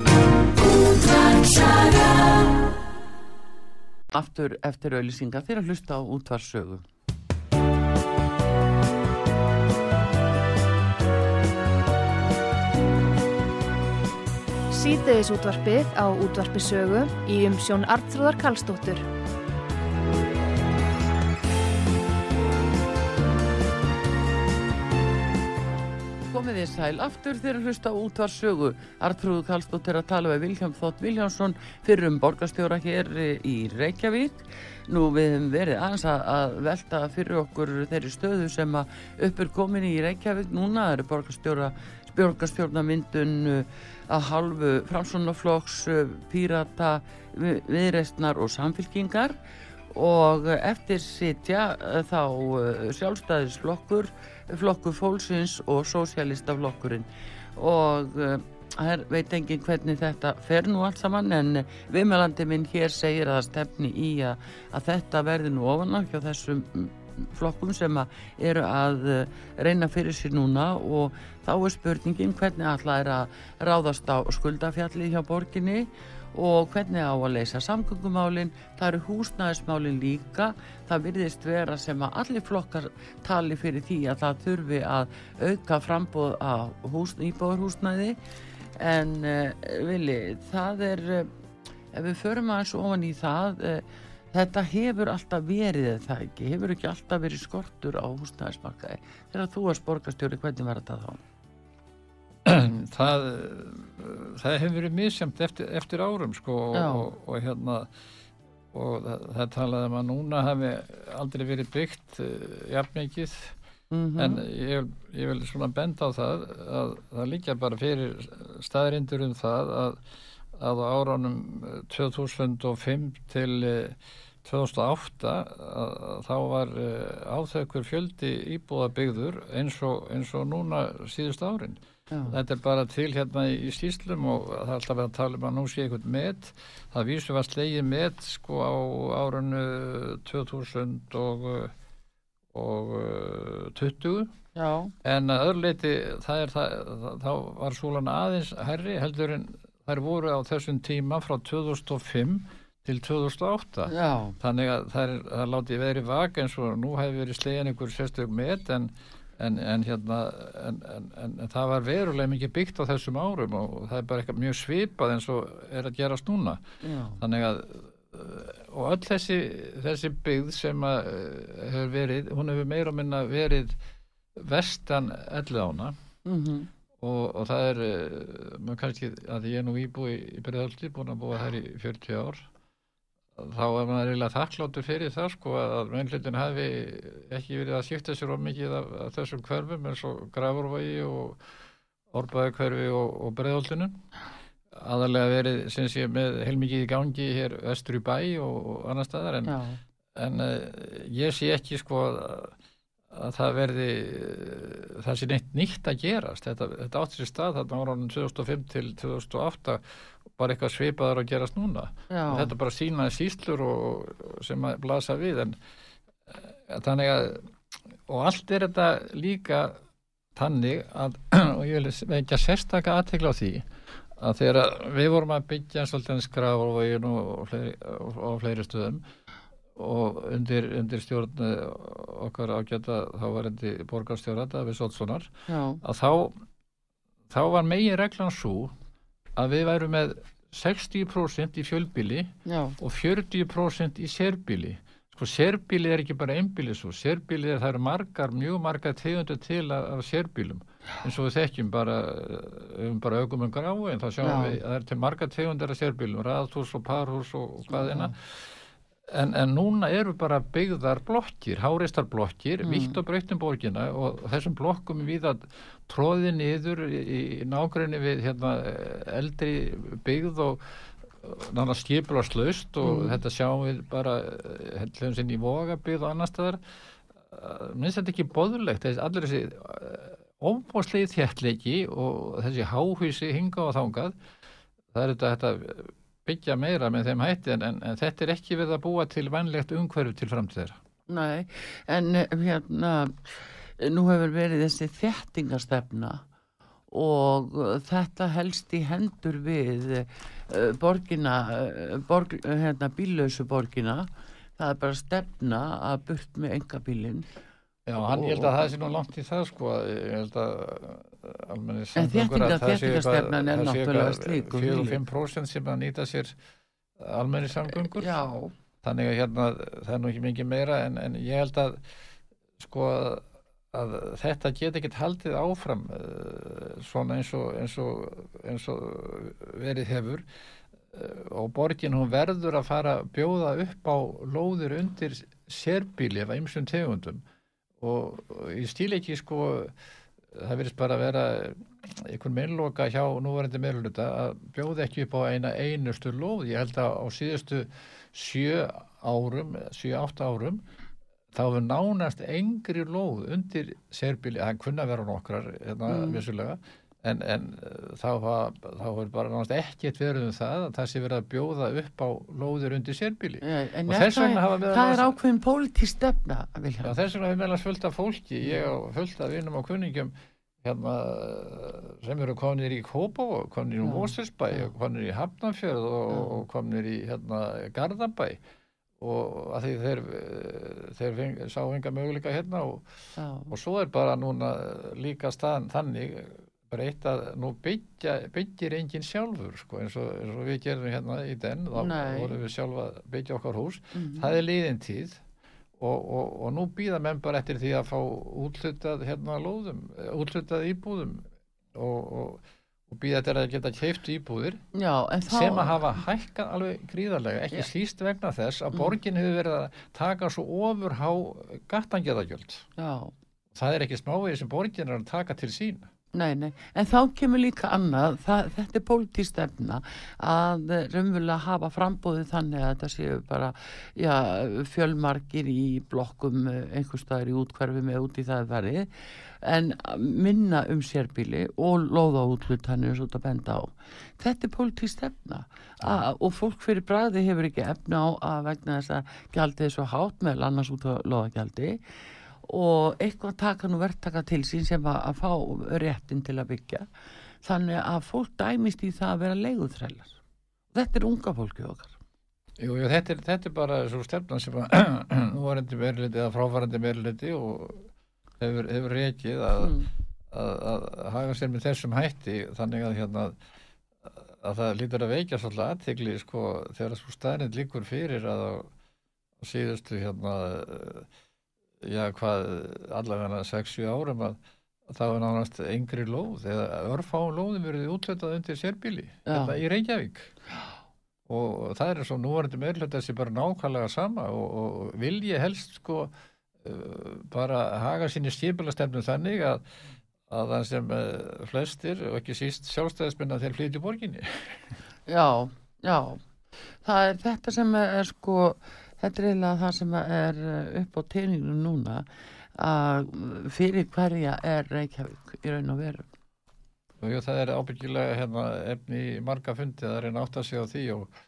Aftur eftir auðlýsingar fyrir að hlusta á útvarpsögu. Síðdeðis útvarpið á útvarpisögu í umsjón Artrúðar Kallstóttur. Komið þið sæl aftur þegar hlusta útvarsögu. Artrúður Kallstóttur að tala við Vilhelm Þótt Viljánsson fyrir um borgastjóra hér í Reykjavík. Nú við hefum verið aðeins að velta fyrir okkur þeirri stöðu sem að uppur komin í Reykjavík. Núna eru borgastjóra borgastjórnamyndun að halvu framsvonarflokks, pírata, viðreistnar og samfylkingar. Og eftir sitja eh, þá eh, sjálfstæðisflokkur, flokkur fólksins og sósialistaflokkurinn og eh, veit engin hvernig þetta fer nú allt saman en viðmælandi minn hér segir að stefni í að, að þetta verði nú ofaná hjá þessum flokkum sem eru að reyna fyrir sér núna og þá er spurningin hvernig alltaf er að ráðast á skuldafjalli hjá borginni og hvernig á að leysa samgöngumálinn, það eru húsnæðismálinn líka, það virðist vera sem að allir flokkar tali fyrir því að það þurfi að auka frambóð á íbúðarhúsnæði. En uh, vilji, það er, uh, ef við förum aðeins ofan í það, uh, þetta hefur alltaf verið það ekki, hefur ekki alltaf verið skortur á húsnæðismarkaði, þegar þú er sporgastjóri, hvernig verður það þá? það, það hefur verið misjamt eftir, eftir árum sko og, og hérna og það, það talaði um að núna hafi aldrei verið byggt uh, jafn mikið mm -hmm. en ég, ég vil svona benda á það að það líka bara fyrir staðrindur um það að, að á áránum 2005 til 2008 að, að þá var uh, áþaukur fjöldi íbúðabyggður eins og, eins og núna síðust árin Já. Þetta er bara til hérna í skýslum og það er alltaf að tala um að nú sé eitthvað með. Það vísum að slegið með sko á árunnu 2000 og, og 20 Já. en að öðruleiti það er það, þá var súlan aðeins herri heldur en þær voru á þessum tíma frá 2005 til 2008 Já. þannig að það er, látið verið vaka eins og nú hefur verið slegin einhver sérstök með en En, en, hérna, en, en það var verulega mikið byggt á þessum árum og það er bara eitthvað mjög svipað eins og er að gerast núna Já. þannig að og öll þessi, þessi byggð sem að eh, hefur verið, hún hefur meira minna verið vestan elli ána mm -hmm. Og, og það er maður kannski að ég er nú íbúi í Breðaldi búin að búa þær í 40 ár þá er maður eiginlega þakkláttur fyrir það sko að meðlutin hafi ekki verið að skipta sér of mikið af, af þessum hverfum eins og Grafurvægi og Orbæðakverfi og, og Breðaldunum aðalega verið sem sé með heilmikið í gangi hér vestur í bæ og, og annar staðar en, en uh, ég sé ekki sko að, að það verði uh, það sé neitt nýtt að gerast þetta, þetta átt sér stað þarna ára 2005 til 2008 bara eitthvað sveipaður að gerast núna Já. þetta bara sínaði síslur og, sem að blasa við en uh, þannig að og allt er þetta líka þannig að og ég vil vekja sérstaka aðtegla á því að þegar við vorum að byggja svolítið skraf og og og fleiri stöðum og undir, undir stjórn okkar ágæta þá var endi borgarstjóra Davíð Sotsonar að þá þá var megin reglan svo að við værum með 60% í fjölbíli Já. og 40% í sérbíli sko sérbíli er ekki bara einbíli svo, sérbíli er það eru margar, mjög margar tegundur til af, sérbílum eins og við þekkjum bara um bara augum um grái en þá sjáum Já. við að það er til margar tegundur af sérbílum, raðhús og parhús og, og hvað eina en, en núna eru bara byggðar blokkir, háreistar blokkir, mm. vitt og breytum borgina og þessum blokkum við að tróði niður í, í nágrinni við hérna, eldri byggð og nána skipulaslaust og þetta sjáum við bara hefðum sinn í vogabið og annar staðar. Minnst þetta ekki boðulegt þessi, allir þessi ofbóðslegi þjertleiki og þessi háhvísi hinga og þángað það er þetta, þetta byggja meira með þeim hætti en, en, en þetta er ekki við að búa til vannlegt umhverfu til framtíðar. Nei, en hérna nú hefur verið þessi þettingastefna og þetta helst í hendur við uh, borgina uh, borg, hérna, bíllausu borgina. Það er bara stefna að burt með enga bílinn Já, hann, ég held að það sé nú langt í það sko, ég held að almenni En þéttingastefnan er náttúrulega slík 4-5% sem að nýta sér almenni samgöngur. Já. þannig að hérna það er nú ekki mikið meira en, en ég held að sko að þetta get ekki haldið áfram uh, svona eins og, eins og, eins og verið hefur. Uh, og borgin hún verður að fara að bjóða upp á lóðir undir sérbíli af ymsum tegundum. Og, og í stíleiki sko það verðist bara að vera einhvern meðloka hjá núverandi meðluta að bjóða ekki upp á eina einustu lóð ég held að á síðustu sjö árum, sjö átta árum þá hefur nánast engri lóð undir sérbíli, það kunna vera nokkrar hérna mm. vissulega en, en þá hefur bara nánast ekkert verið um það að það sé verið að bjóða upp á lóðir undir sérbíli en og þess vegna hafa við það er ákveðin pólitísk stefna já, þess vegna hefur meðlans fullt af fólki ég og fullt af vinnum og kunningum hérna sem eru konir í Kópá konir í Mósersbæ, konir í Hafnarfjörð og, og konir í hérna Garðabæ. Og að því þeir, þeir feng, sá enga möguleika hérna og, og svo er bara núna líka staðan þannig bara eitt að nú byggja, byggir enginn sjálfur sko, eins, og, eins og við gerum hérna í den þá vorum við sjálfa að byggja okkar hús. Mm -hmm. það er liðin tíð og, og, og nú býða menn bara eftir því að fá útlutað hérna lóðum útlutað íbúðum og og býða þetta að geta keift íbúðir Já, þá... sem að hafa hækkað alveg gríðarlega, ekki síst vegna þess að borgin hefur verið að taka svo ofur há gattangeðagjöld það er ekki smávegið sem borgin er að taka til sín Nei, nei, en þá kemur líka annað, það, þetta er pólitístefna að raunverulega hafa frambóðið þannig að þetta séu bara já, fjölmarkir í blokkum einhver staðar í útkverfum eða út í það verið en minna um sérbíli og loða útlutanir svo að benda á. Þetta er pólitístefna ja. og fólk fyrir bræði hefur ekki efna á að vegna þess að gjaldið er svo hátt með annars út á loðagjaldi og eitthvað taka nú verktaka til sín sem að, að fá réttin til að byggja. Þannig að fólk dæmist í það að vera leiguþrælar. Þetta er unga fólkið okkar. Jú, jú þetta, er, þetta er bara svo stefnan sem að nú var endi meirleiti eða fráfærandi meirleiti og hefur, hefur reykið að, mm. að, að, hafa sér með þessum hætti. Þannig að hérna að það lítur að veikja svolítið aðtegli sko þegar svo staðnind líkur fyrir að á síðustu hérna já hvað allavega 6-7 árum að, þá er náttúrulega yngri lóð eða örfáum lóðum verið útlötað undir sérbíli þetta í Reykjavík. Og það er svo núvarandi meðlut þessi bara nákvæmlega sama og, og vil ég helst sko uh, bara haga síni skipilastefnum þannig að að það sem uh, flestir og ekki síst sjálfstæðisminna þeir flytja borginni. Já, já. Það er þetta sem er sko þetta er eiginlega það sem er upp á tegningu núna að fyrir hverja er Reykjavík í raun og veru. Jú, það er ábyggilega hérna, efni marga fundi það er einn átt að segja á því og,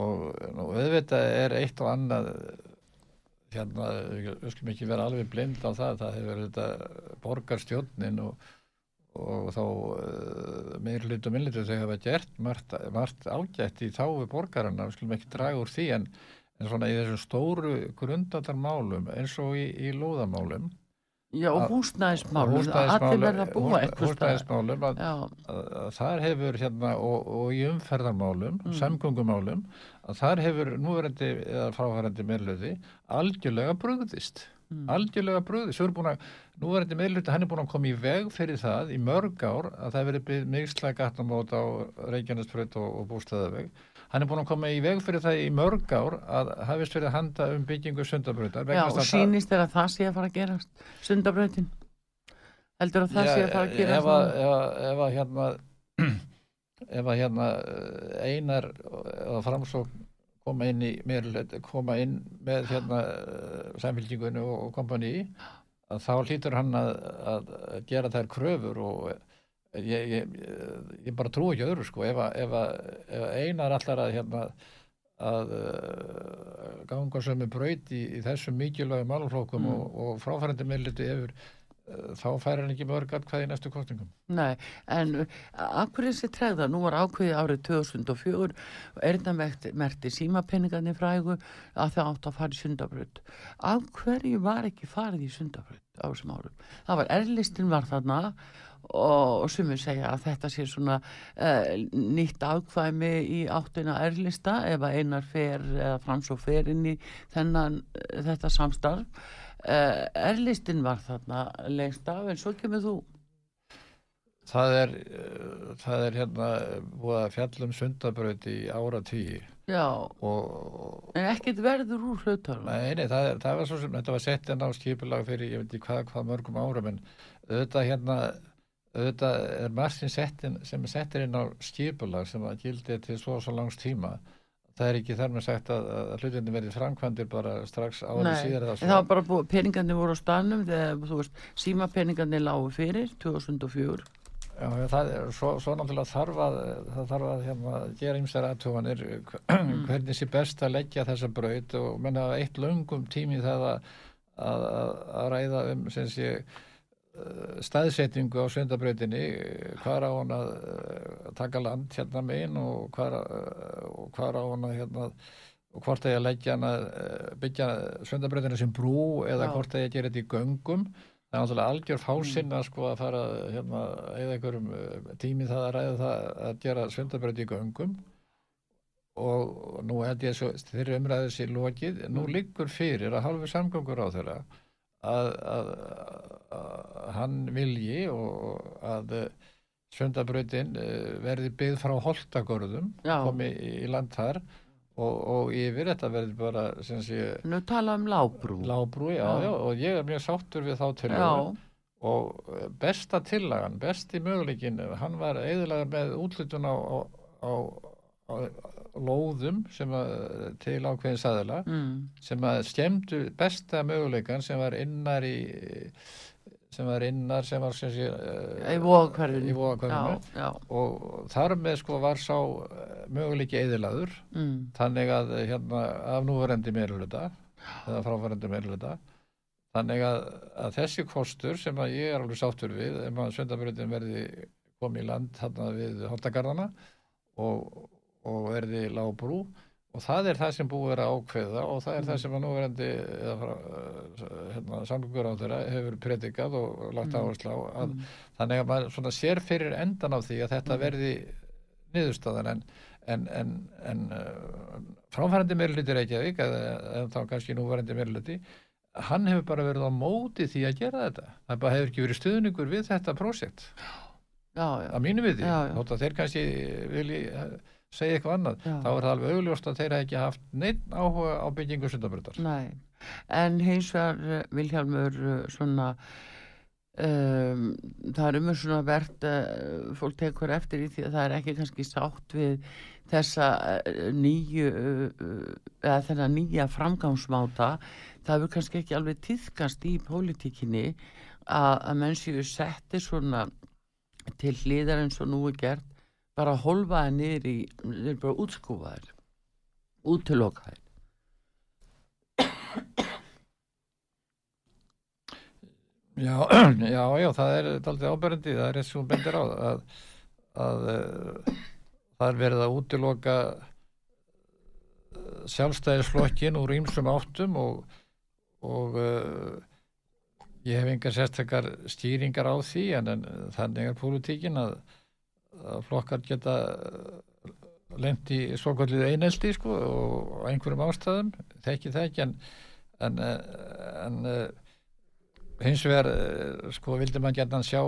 og, og auðvitað er eitt og annað hérna, við skulum ekki vera alveg blind á það, það hefur þetta borgarstjónin og, og þá uh, meirlut og minnlutu þau hafa gert margt, margt ágætt í þáfu borgarna, við skulum ekki draga úr því en en svona í þessum stóru grundatarmálum eins og í, í lóðamálum Já og húsnæðismálum allir verða að búa eitthvað húsnæðismálum að, að, að þar hefur hérna og, og í umferðarmálum mm. samgöngumálum að þar hefur núverandi eða fráhærandi meðlöði algjörlega bröðist mm. algjörlega bröðist núverandi meðlöði hann er búin að koma í veg fyrir það í mörg ár að það verið byggð miksla gattamót á Reykjanesbröð og, og bústæðaveg hann er búin að koma í veg fyrir það í mörg ár að hafist verið að handa um byggingu sundabröðar. Já, og sínist er að það sé að fara að gerast sundabröðin. Heldur að það já, sé að fara að gerast? Ef að, ef, að hérna, ef að hérna eh, einar eða framsók koma inn í meðlut, koma inn með hérna eh, samfélkingunni og, og kompani að þá hlýtur hann að, að gera þær kröfur og ég, ég, ég bara trú ekki öðru sko ef, ef, ef einar allar að hérna að uh, ganga sem er braut í, í þessum mikilvægum málflokkum mm. og, og fráfærandi meðliti yfir uh, þá fær hann ekki mörg hvað í næstu kostningum. Nei, en akkur þessi tregða, nú var ákveði árið 2004 og erna merti símapenningarnir frægu að það átt að fara í sundabröð. Af hverju var ekki farið í sundabröð á þessum árum? Það var erlistin var þarna og, og sumir segja að þetta sé svona uh, nýtt ákvæmi í áttina erlista ef að einar fer eða frans og fer inn í þennan, þetta samstarf. Uh, erlistin var þarna lengst af en svo kemur þú. Það er, uh, það er hérna búið að fjallum sundabröð í ára tíu Já, og, en ekkert verður úr hluttar Nei, nei, það, það var svo sem þetta var sett en á skipulag fyrir ég veit ekki hvað, hvað mörgum árum en þetta hérna auðvitað er settin, sem er settir inn á skipulag sem að gildi til svo og svo langs tíma. Það er ekki þar með sagt að, að hlutinni verði framkvæmdir bara strax árið síðar Nei, það var bara búið, peningarnir voru á stanum þegar, þú veist, síma peningarnir lágu fyrir 2004 Já, það er svo, svo náttúrulega þarf að það þarf að hérna, gera ymsar aðtöfanir mm. hvernig sé best að leggja þessa braut og menna eitt löngum tími það að, að, að ræða um sem sé Eh, staðsetningu á sundabrautinni hvað á hann að eh, taka land hérna megin og hvað á hann að hérna og hvort að ég leggja hann að eh, byggja sundabrautina sem brú eða Já. hvort að ég gera þetta í göngum það er náttúrulega algjör fásinn að sko að fara hérna eða einhverjum tími það að ræða það að gera sundabrauti í göngum og nú held ég að þeirri umræðið sér lokið, nú mm. liggur fyrir að halvu samgöngur á þeirra að, að, að hann vilji og að Svöndabröðin eh, verði byggð frá Holtagörðum komi í land þar og, og yfir þetta verði bara sé, Nú tala um lábrú. Lábrú, já, já, já, og ég er mjög sáttur við þá til og besta tillagan, besti möguleikin hann var eðlagar með útlutun á, á, á, á lóðum sem að, til ákveðin saðila mm. sem að skemmtu besta möguleikan sem var innar í sem var innar sem var sem sé, uh, í vóðakverfinu og þar með sko var sá eh, möguleiki eðilaður mm. þannig að hérna af núvarendi meirluta eða frávarendi meirluta þannig að, að þessi kostur sem að ég er alveg sáttur við ef maður söndabröndin verði komið í land hérna við Holtagarðana og og verði lábrú og það er það sem búið að ákveða og það er mm. það sem að núverandi hérna, samlugur á þeirra hefur predikað og lagt áherslu á að, mm. þannig að maður sér fyrir endan á því að þetta mm. verði niðurstaðan. En, en, en, en uh, fráfærandi meirluti Reykjavík eða, þá kannski núverandi meirluti hann hefur bara verið á móti því að gera þetta. Það bara hefur ekki verið stuðningur við þetta prósekt að mínu við því, þótt að þeir kannski vilji eh, segja eitthvað annað Já. þá er það alveg augljóst að þeir hafa ekki haft neitt áhuga á byggingu sundabröndar nei. En hins vegar eh, Vilhjálmur eh, svona um, það er umur svona verðt uh, fólk tekur eftir í því að það er ekki kannski sátt við þessa nýju eða þennan nýja framgangsmáta. Það hefur kannski ekki alveg týðkast í pólitíkinni að, að menn séu setti svona til hliðar eins og nú er gert bara holfaði niður í þeir bara útskúfaðir útilokaðir. Já, já, já, það er daldið áberandi, það er eins og bendir á að, að uh, það er verið að útiloka uh, sjálfstæðisflokkin úr ýmsum áttum og, og uh, ég hef engar sérstakar stýringar á því en, en þannig er pólitíkin að, að flokkar geta lendi í svokvöldið eineldi sko og einhverjum ástæðum, þekki það ekki en, en, eh, en uh, hins vegar eh, sko vildi maður geta sjá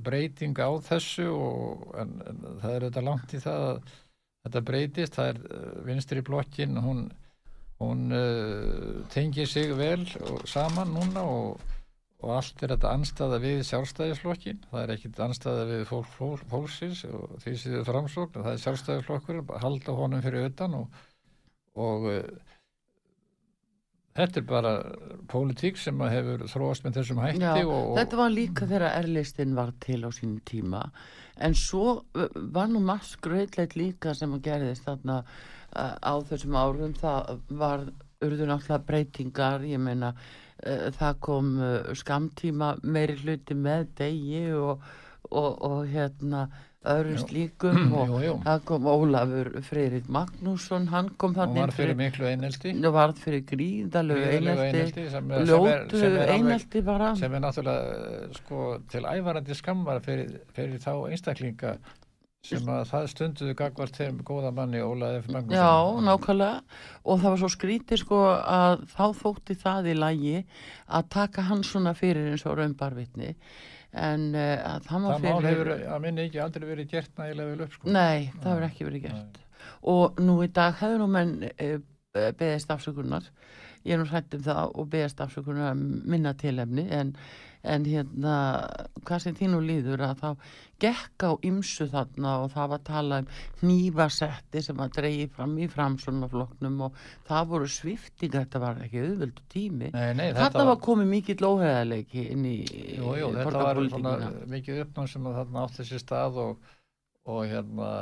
breyting á þessu og, en, en það er þetta langt í það að þetta breytist, það er eh, vinstri blokkin, hún hún uh, tengir sig vel saman núna og, og allt er þetta anstæða við sjálfstæðisflokkin, það er ekkit anstæða við fólk, fólk, fólksins og því sem þið framsókn, það er sjálfstæðisflokkur halda honum fyrir utan og, og uh, þetta er bara pólitík sem hefur þróast með þessum hætti Já, og, þetta var líka þegar erlistin var til á sínum tíma. En svo uh, var nú margt skröðleit líka sem að gerðist þarna uh, á þessum árum. Það var urðu náttúrulega breytingar. Ég meina það kom uh, skamtíma meiri hluti með degi og, og, og hérna öðrum Já. slíkum og jú, jú, það kom Ólafur Freyrit Magnússon hann kom og þarna var inn fyrir miklu einelti. Og varð fyrir gríðarlegu einelti. alveg, einelti bara sem er náttúrulega eh, sko, til ævarandi skammar fyrir, fyrir þá einstaklinga sem að það stunduðu gagvart þeim góða manni Óla F. Magnússon Já, nákvæmlega. Og það var svo skrítið sko að þá þótti það í lagi að taka hann svona fyrir eins og raunbarvitni. En uh, að það var það mál fyrir hefur að minni ekki aldrei verið gert nægilega vel upp sko. Nei, það hefur ekki verið gert. og nú í dag hefur nú menn uh, beðist afsökunar. Ég er nú hrætt um það og beðist afsökunar minna tilefni en, en hérna hvað sem þínu líður að þá gekk á ymsu þarna og það var að tala um nývasetti sem að dreyji fram í framsónafloknum og það voru sviftingar, þetta var ekki auðvöldu tími Nei, nei, Þarna var komið mikill óheðarleiki inn í þetta var borgarpólitíkina. mikið uppnáð sem að þarna átti sér stað og, og hérna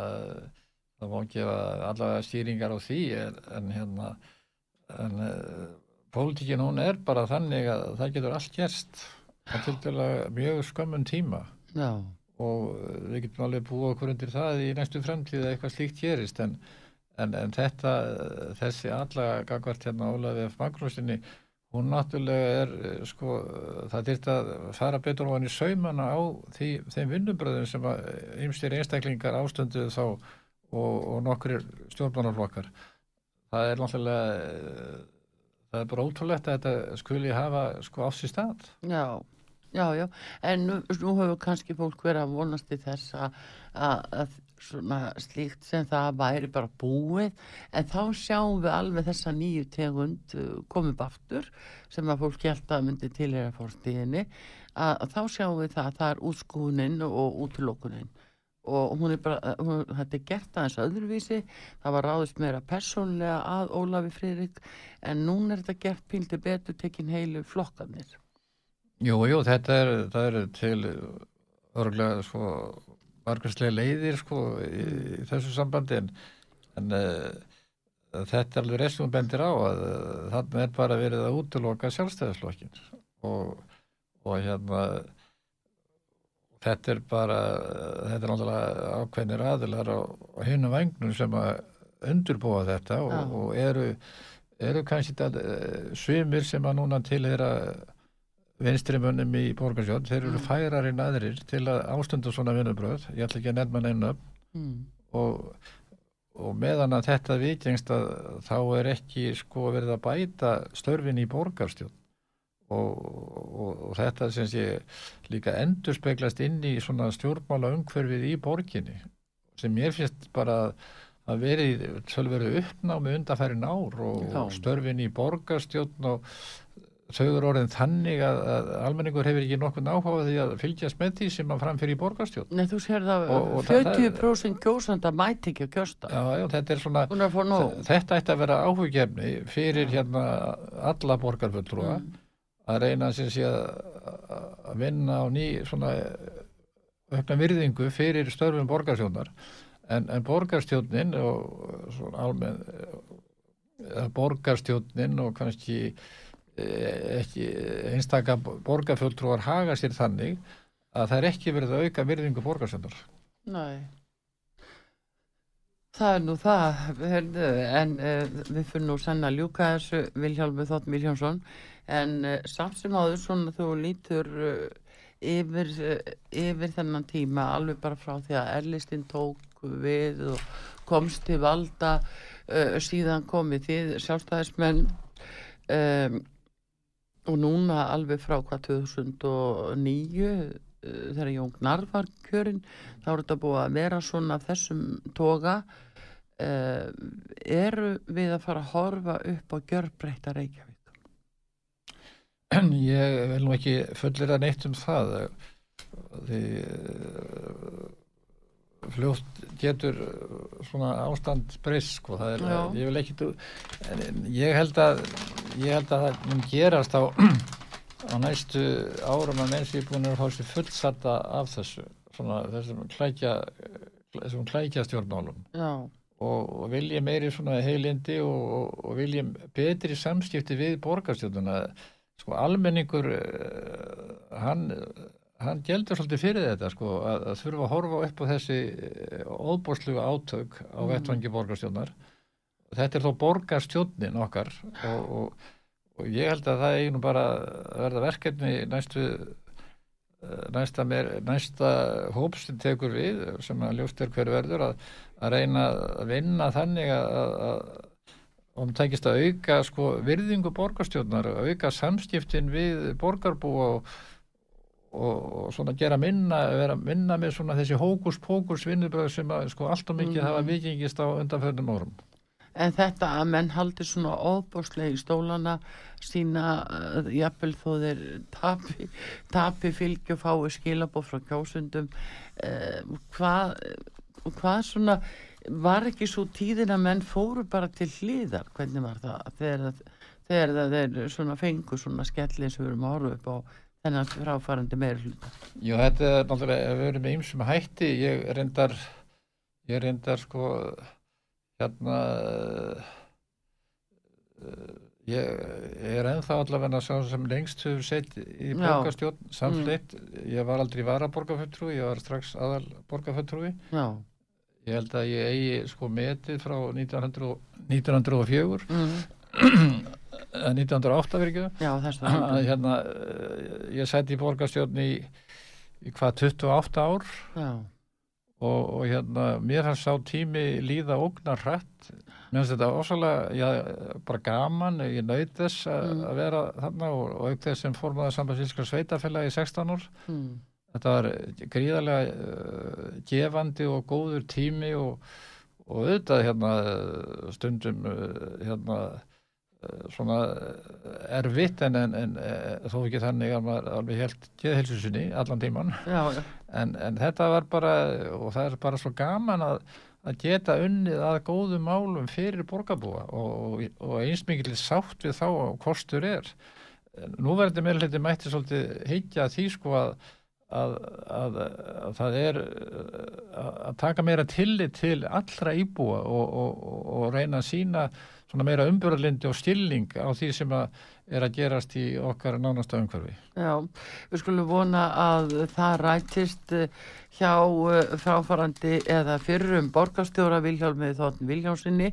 það má gefa allavega stýringar á því en, en hérna en uh, pólitíkin hún er bara þannig að það getur allt gerst á til dæla mjög skömmun tíma. Já, og eh, við getum alveg búið okkur undir það í næstu framtíð að eitthvað slíkt gerist. En, en, en þetta eh, þessi alla gagvart hérna Ólafi F. Magnúsinni hún náttúrulega er eh, sko, það dyrt að fara betur ofan í saumana á því, þeim vinnubröðum sem að ymstir einstaklingar ástunduð þá og, og nokkur stjórnmannarflokkar það er náttúrulega það er bara ótrúlegt að þetta skuli hafa sko á sér stað. Já, já, já. En nú, nú hefur kannski fólk verið að vonast til þess að, slíkt sem það væri bara búið. En þá sjáum við alveg þessa nýju tegund uh, komið aftur sem að fólk held að myndi tilhera fórstíðinni að, þá sjáum við það að það er útskúnin og útilokunin. Og hún er bara, hún, þetta er gert aðeins öðruvísi, það var ráðist meira persónlega að Ólafi Friðrik. En núna er þetta gert píldi betur tekin heilu flokkanir Jú, jú, þetta er, er til örgulega sko margværslega leiðir sko í, í þessu sambandi en, en uh, þetta er alveg restum bendir á að uh, þarna er bara verið að útiloka sjálfstæðislokkin og, og hérna þetta er bara þetta er náttúrulega ákveðnir aðilar á, á hinu vagnum sem að undurbúa þetta og, Já. og eru, eru kannski þetta, uh, svimir sem að núna tilheyra vinstrimönnum í borgarsjótt, þeir eru Mm. færar en aðrir til að ástundu svona vinnubröð, ég ætla ekki að nefna neina mm. og, og meðan að þetta vikingst að þá er ekki sko verið að bæta störfin í borgarstjórn og, og, og þetta sem sé líka endur speglast inn í svona stjórnmála umhverfið í borginni sem ég finnst bara að veri svolítið uppnámi undanfærin ár og Já. störfin í borgarstjórn og þau eru orðin þannig að, að almenningur hefur ekki nokkuð áhuga á því að fylgjast með því sem að framfyrir í borgarstjórn Nei, þú sér það, Og- og það- 40% kjósanda mæti ekki að kjósta. Já, já, þetta er svona þetta ætti að vera áhugjefni fyrir hérna alla borgarfulltrúa Mm. að reyna sem sé að vinna á ný svona aukna virðingu fyrir störfum borgarstjórnar en, en borgarstjórnin og svona almenn eða borgarstjórnin og kannski eh, ekki einstaka borgarfulltrúar haga sér þannig að það er ekki verið að auka virðingu borgarstjórnar. Nei. Það er nú það, herðu, en uh, við fyrir nú senn að ljúka þessu Vilhjálmur Þótt Viljánsson, en uh, samt sem áður svona þú lítur uh, yfir, yfir þennan tíma alveg bara frá því að Erlistinn tók við og komst til valda, síðan komið þið sjálfstæðismenn um, og núna alveg frá hvað 2009 uh, þegar Jón Gnar var kjörinn þá er þetta búið að vera svona þessum toga. Uh, eru við að fara að horfa upp á gjörbreyta Reykjavík? Ég vil nú ekki fullir að neitt um það því eh, fljótt getur eh, svona ástand breyst sko, það er, Já. ég ég held að ég held að það mun gerast á á næstu árum að menn sem er búin að fá sér fullsatta af þessu svona þessum klækja þessum klækja stjórnmálum og, og vilja meiri svona heilindi og, og, og vilja betri samskipti við borgarstjórnuna sko almenningur eh, hann, hann geldur svolítið fyrir þetta sko að, að þurfa að horfa upp á þessi óbúrsluga átök á Mhm. vettvangi borgarstjórnar þetta er þó borgarstjórnin okkar og, og, og ég held að það eigi nú bara verða verkefni næstu eh, næsta, meir, næsta hóps sem tekur við sem að ljóst er hver verður að, að reyna að vinna þannig að, að, að og það tækist að auka sko, virðingu borgarstjórnar, auka samskiptin við borgarbúa og, og, svona gera minna vera minna með svona þessi hókus-pókus vinnubröð sem að sko allt og mikið Mhm. hafa vikingist á undanförnum árum. en þetta að menn haldi svona óbúslega í stólana sína uh, jafnvel þó þeir tapi, tapi fylgi og fái skilabóð frá kjósundum uh, hvað, hvað svona var ekki svo tíðin að menn fóru bara til hliðar hvernig var það þegar, það þeir svona fengu svona skellin sem við erum að horfa upp á þennan fráfærandi meiri hluta Jú, þetta er náttúrulega, við erum með ýmsum hætti, ég reyndar, ég reyndar sko, hérna, uh, ég, ég er ennþá allavega sá sem lengst hefur sett í borgarstjórn samfleitt, ég var aldrei varaborgarfulltrúi, ég var strax aðal borgarfulltrúi, já, ég held að ég eigi sko metið frá 1900, og- 1904, mm, eða 1908 fyrir ekki, já þess að að hérna, eh, ég sett í borgarstjórn í, í hvað 28 ár. Og, og hérna, mér fannst sá tími líða ógnar hrætt mér finnst þetta ósvalega, já, bara gaman ég naut þess a- Mm. að vera þarna og, og auk þess sem formaður sambandsískar sveitafélagi í 16 ár. Mm, þetta var gríðarlega uh, gefandi og góður tími og, og auðvitað hérna eh, stundum hérna svona eh, erfitt en, en, en uh, þó ekki þannig að maður alveg helt geðhelsu sinni allan tíman já, já, en, en þetta var bara og það er bara svo gaman að, að geta unnið að góðum málum fyrir borgarbúa og, og, og eins mikil sátt við þá og kostur er. Núverandi meðliti mætti svolítið higgja því sko að, að, að, að það er að, að taka meira tillit til allra íbúa og, og, og, og reyna að sína svona meira umbjörðlindi og stilling á því sem að er að gerast í okkar nánasta umhverfi. Já, við skulum vona að það rætist eh, hjá eh, fráfarandi eða fyrrum borgarstjóra Vilhjálmið Þóttin Vilhjálmsinni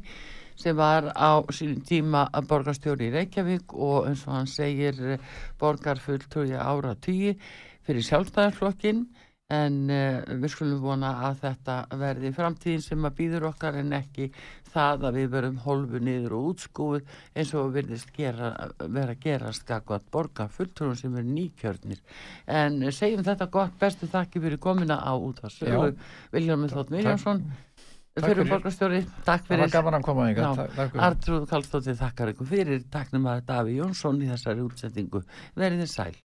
sem var á sínum tíma borgarstjóri í Reykjavík og eins og hann segir eh, borgarfulltrúi ára tugi fyrir sjálfstæðarflokkin en uh, við skulum vona að þetta verði framtíðin sem að býður okkar en ekki það að við verum holfu niður og útskúið eins og verðist gera, vera að gera skakvat borga fulltrúum sem er nýkjörnir. En segjum þetta gott, bestu þakki fyrir komina á útvarsögu Viljálmið Þótt Viljánsson fyrir. borgarstjóri, takk fyrir. Artrúð Kallstóttir þakkar ykkur fyrir. Taknum að Daví Jónsson í þessari útsettingu verið þér sæl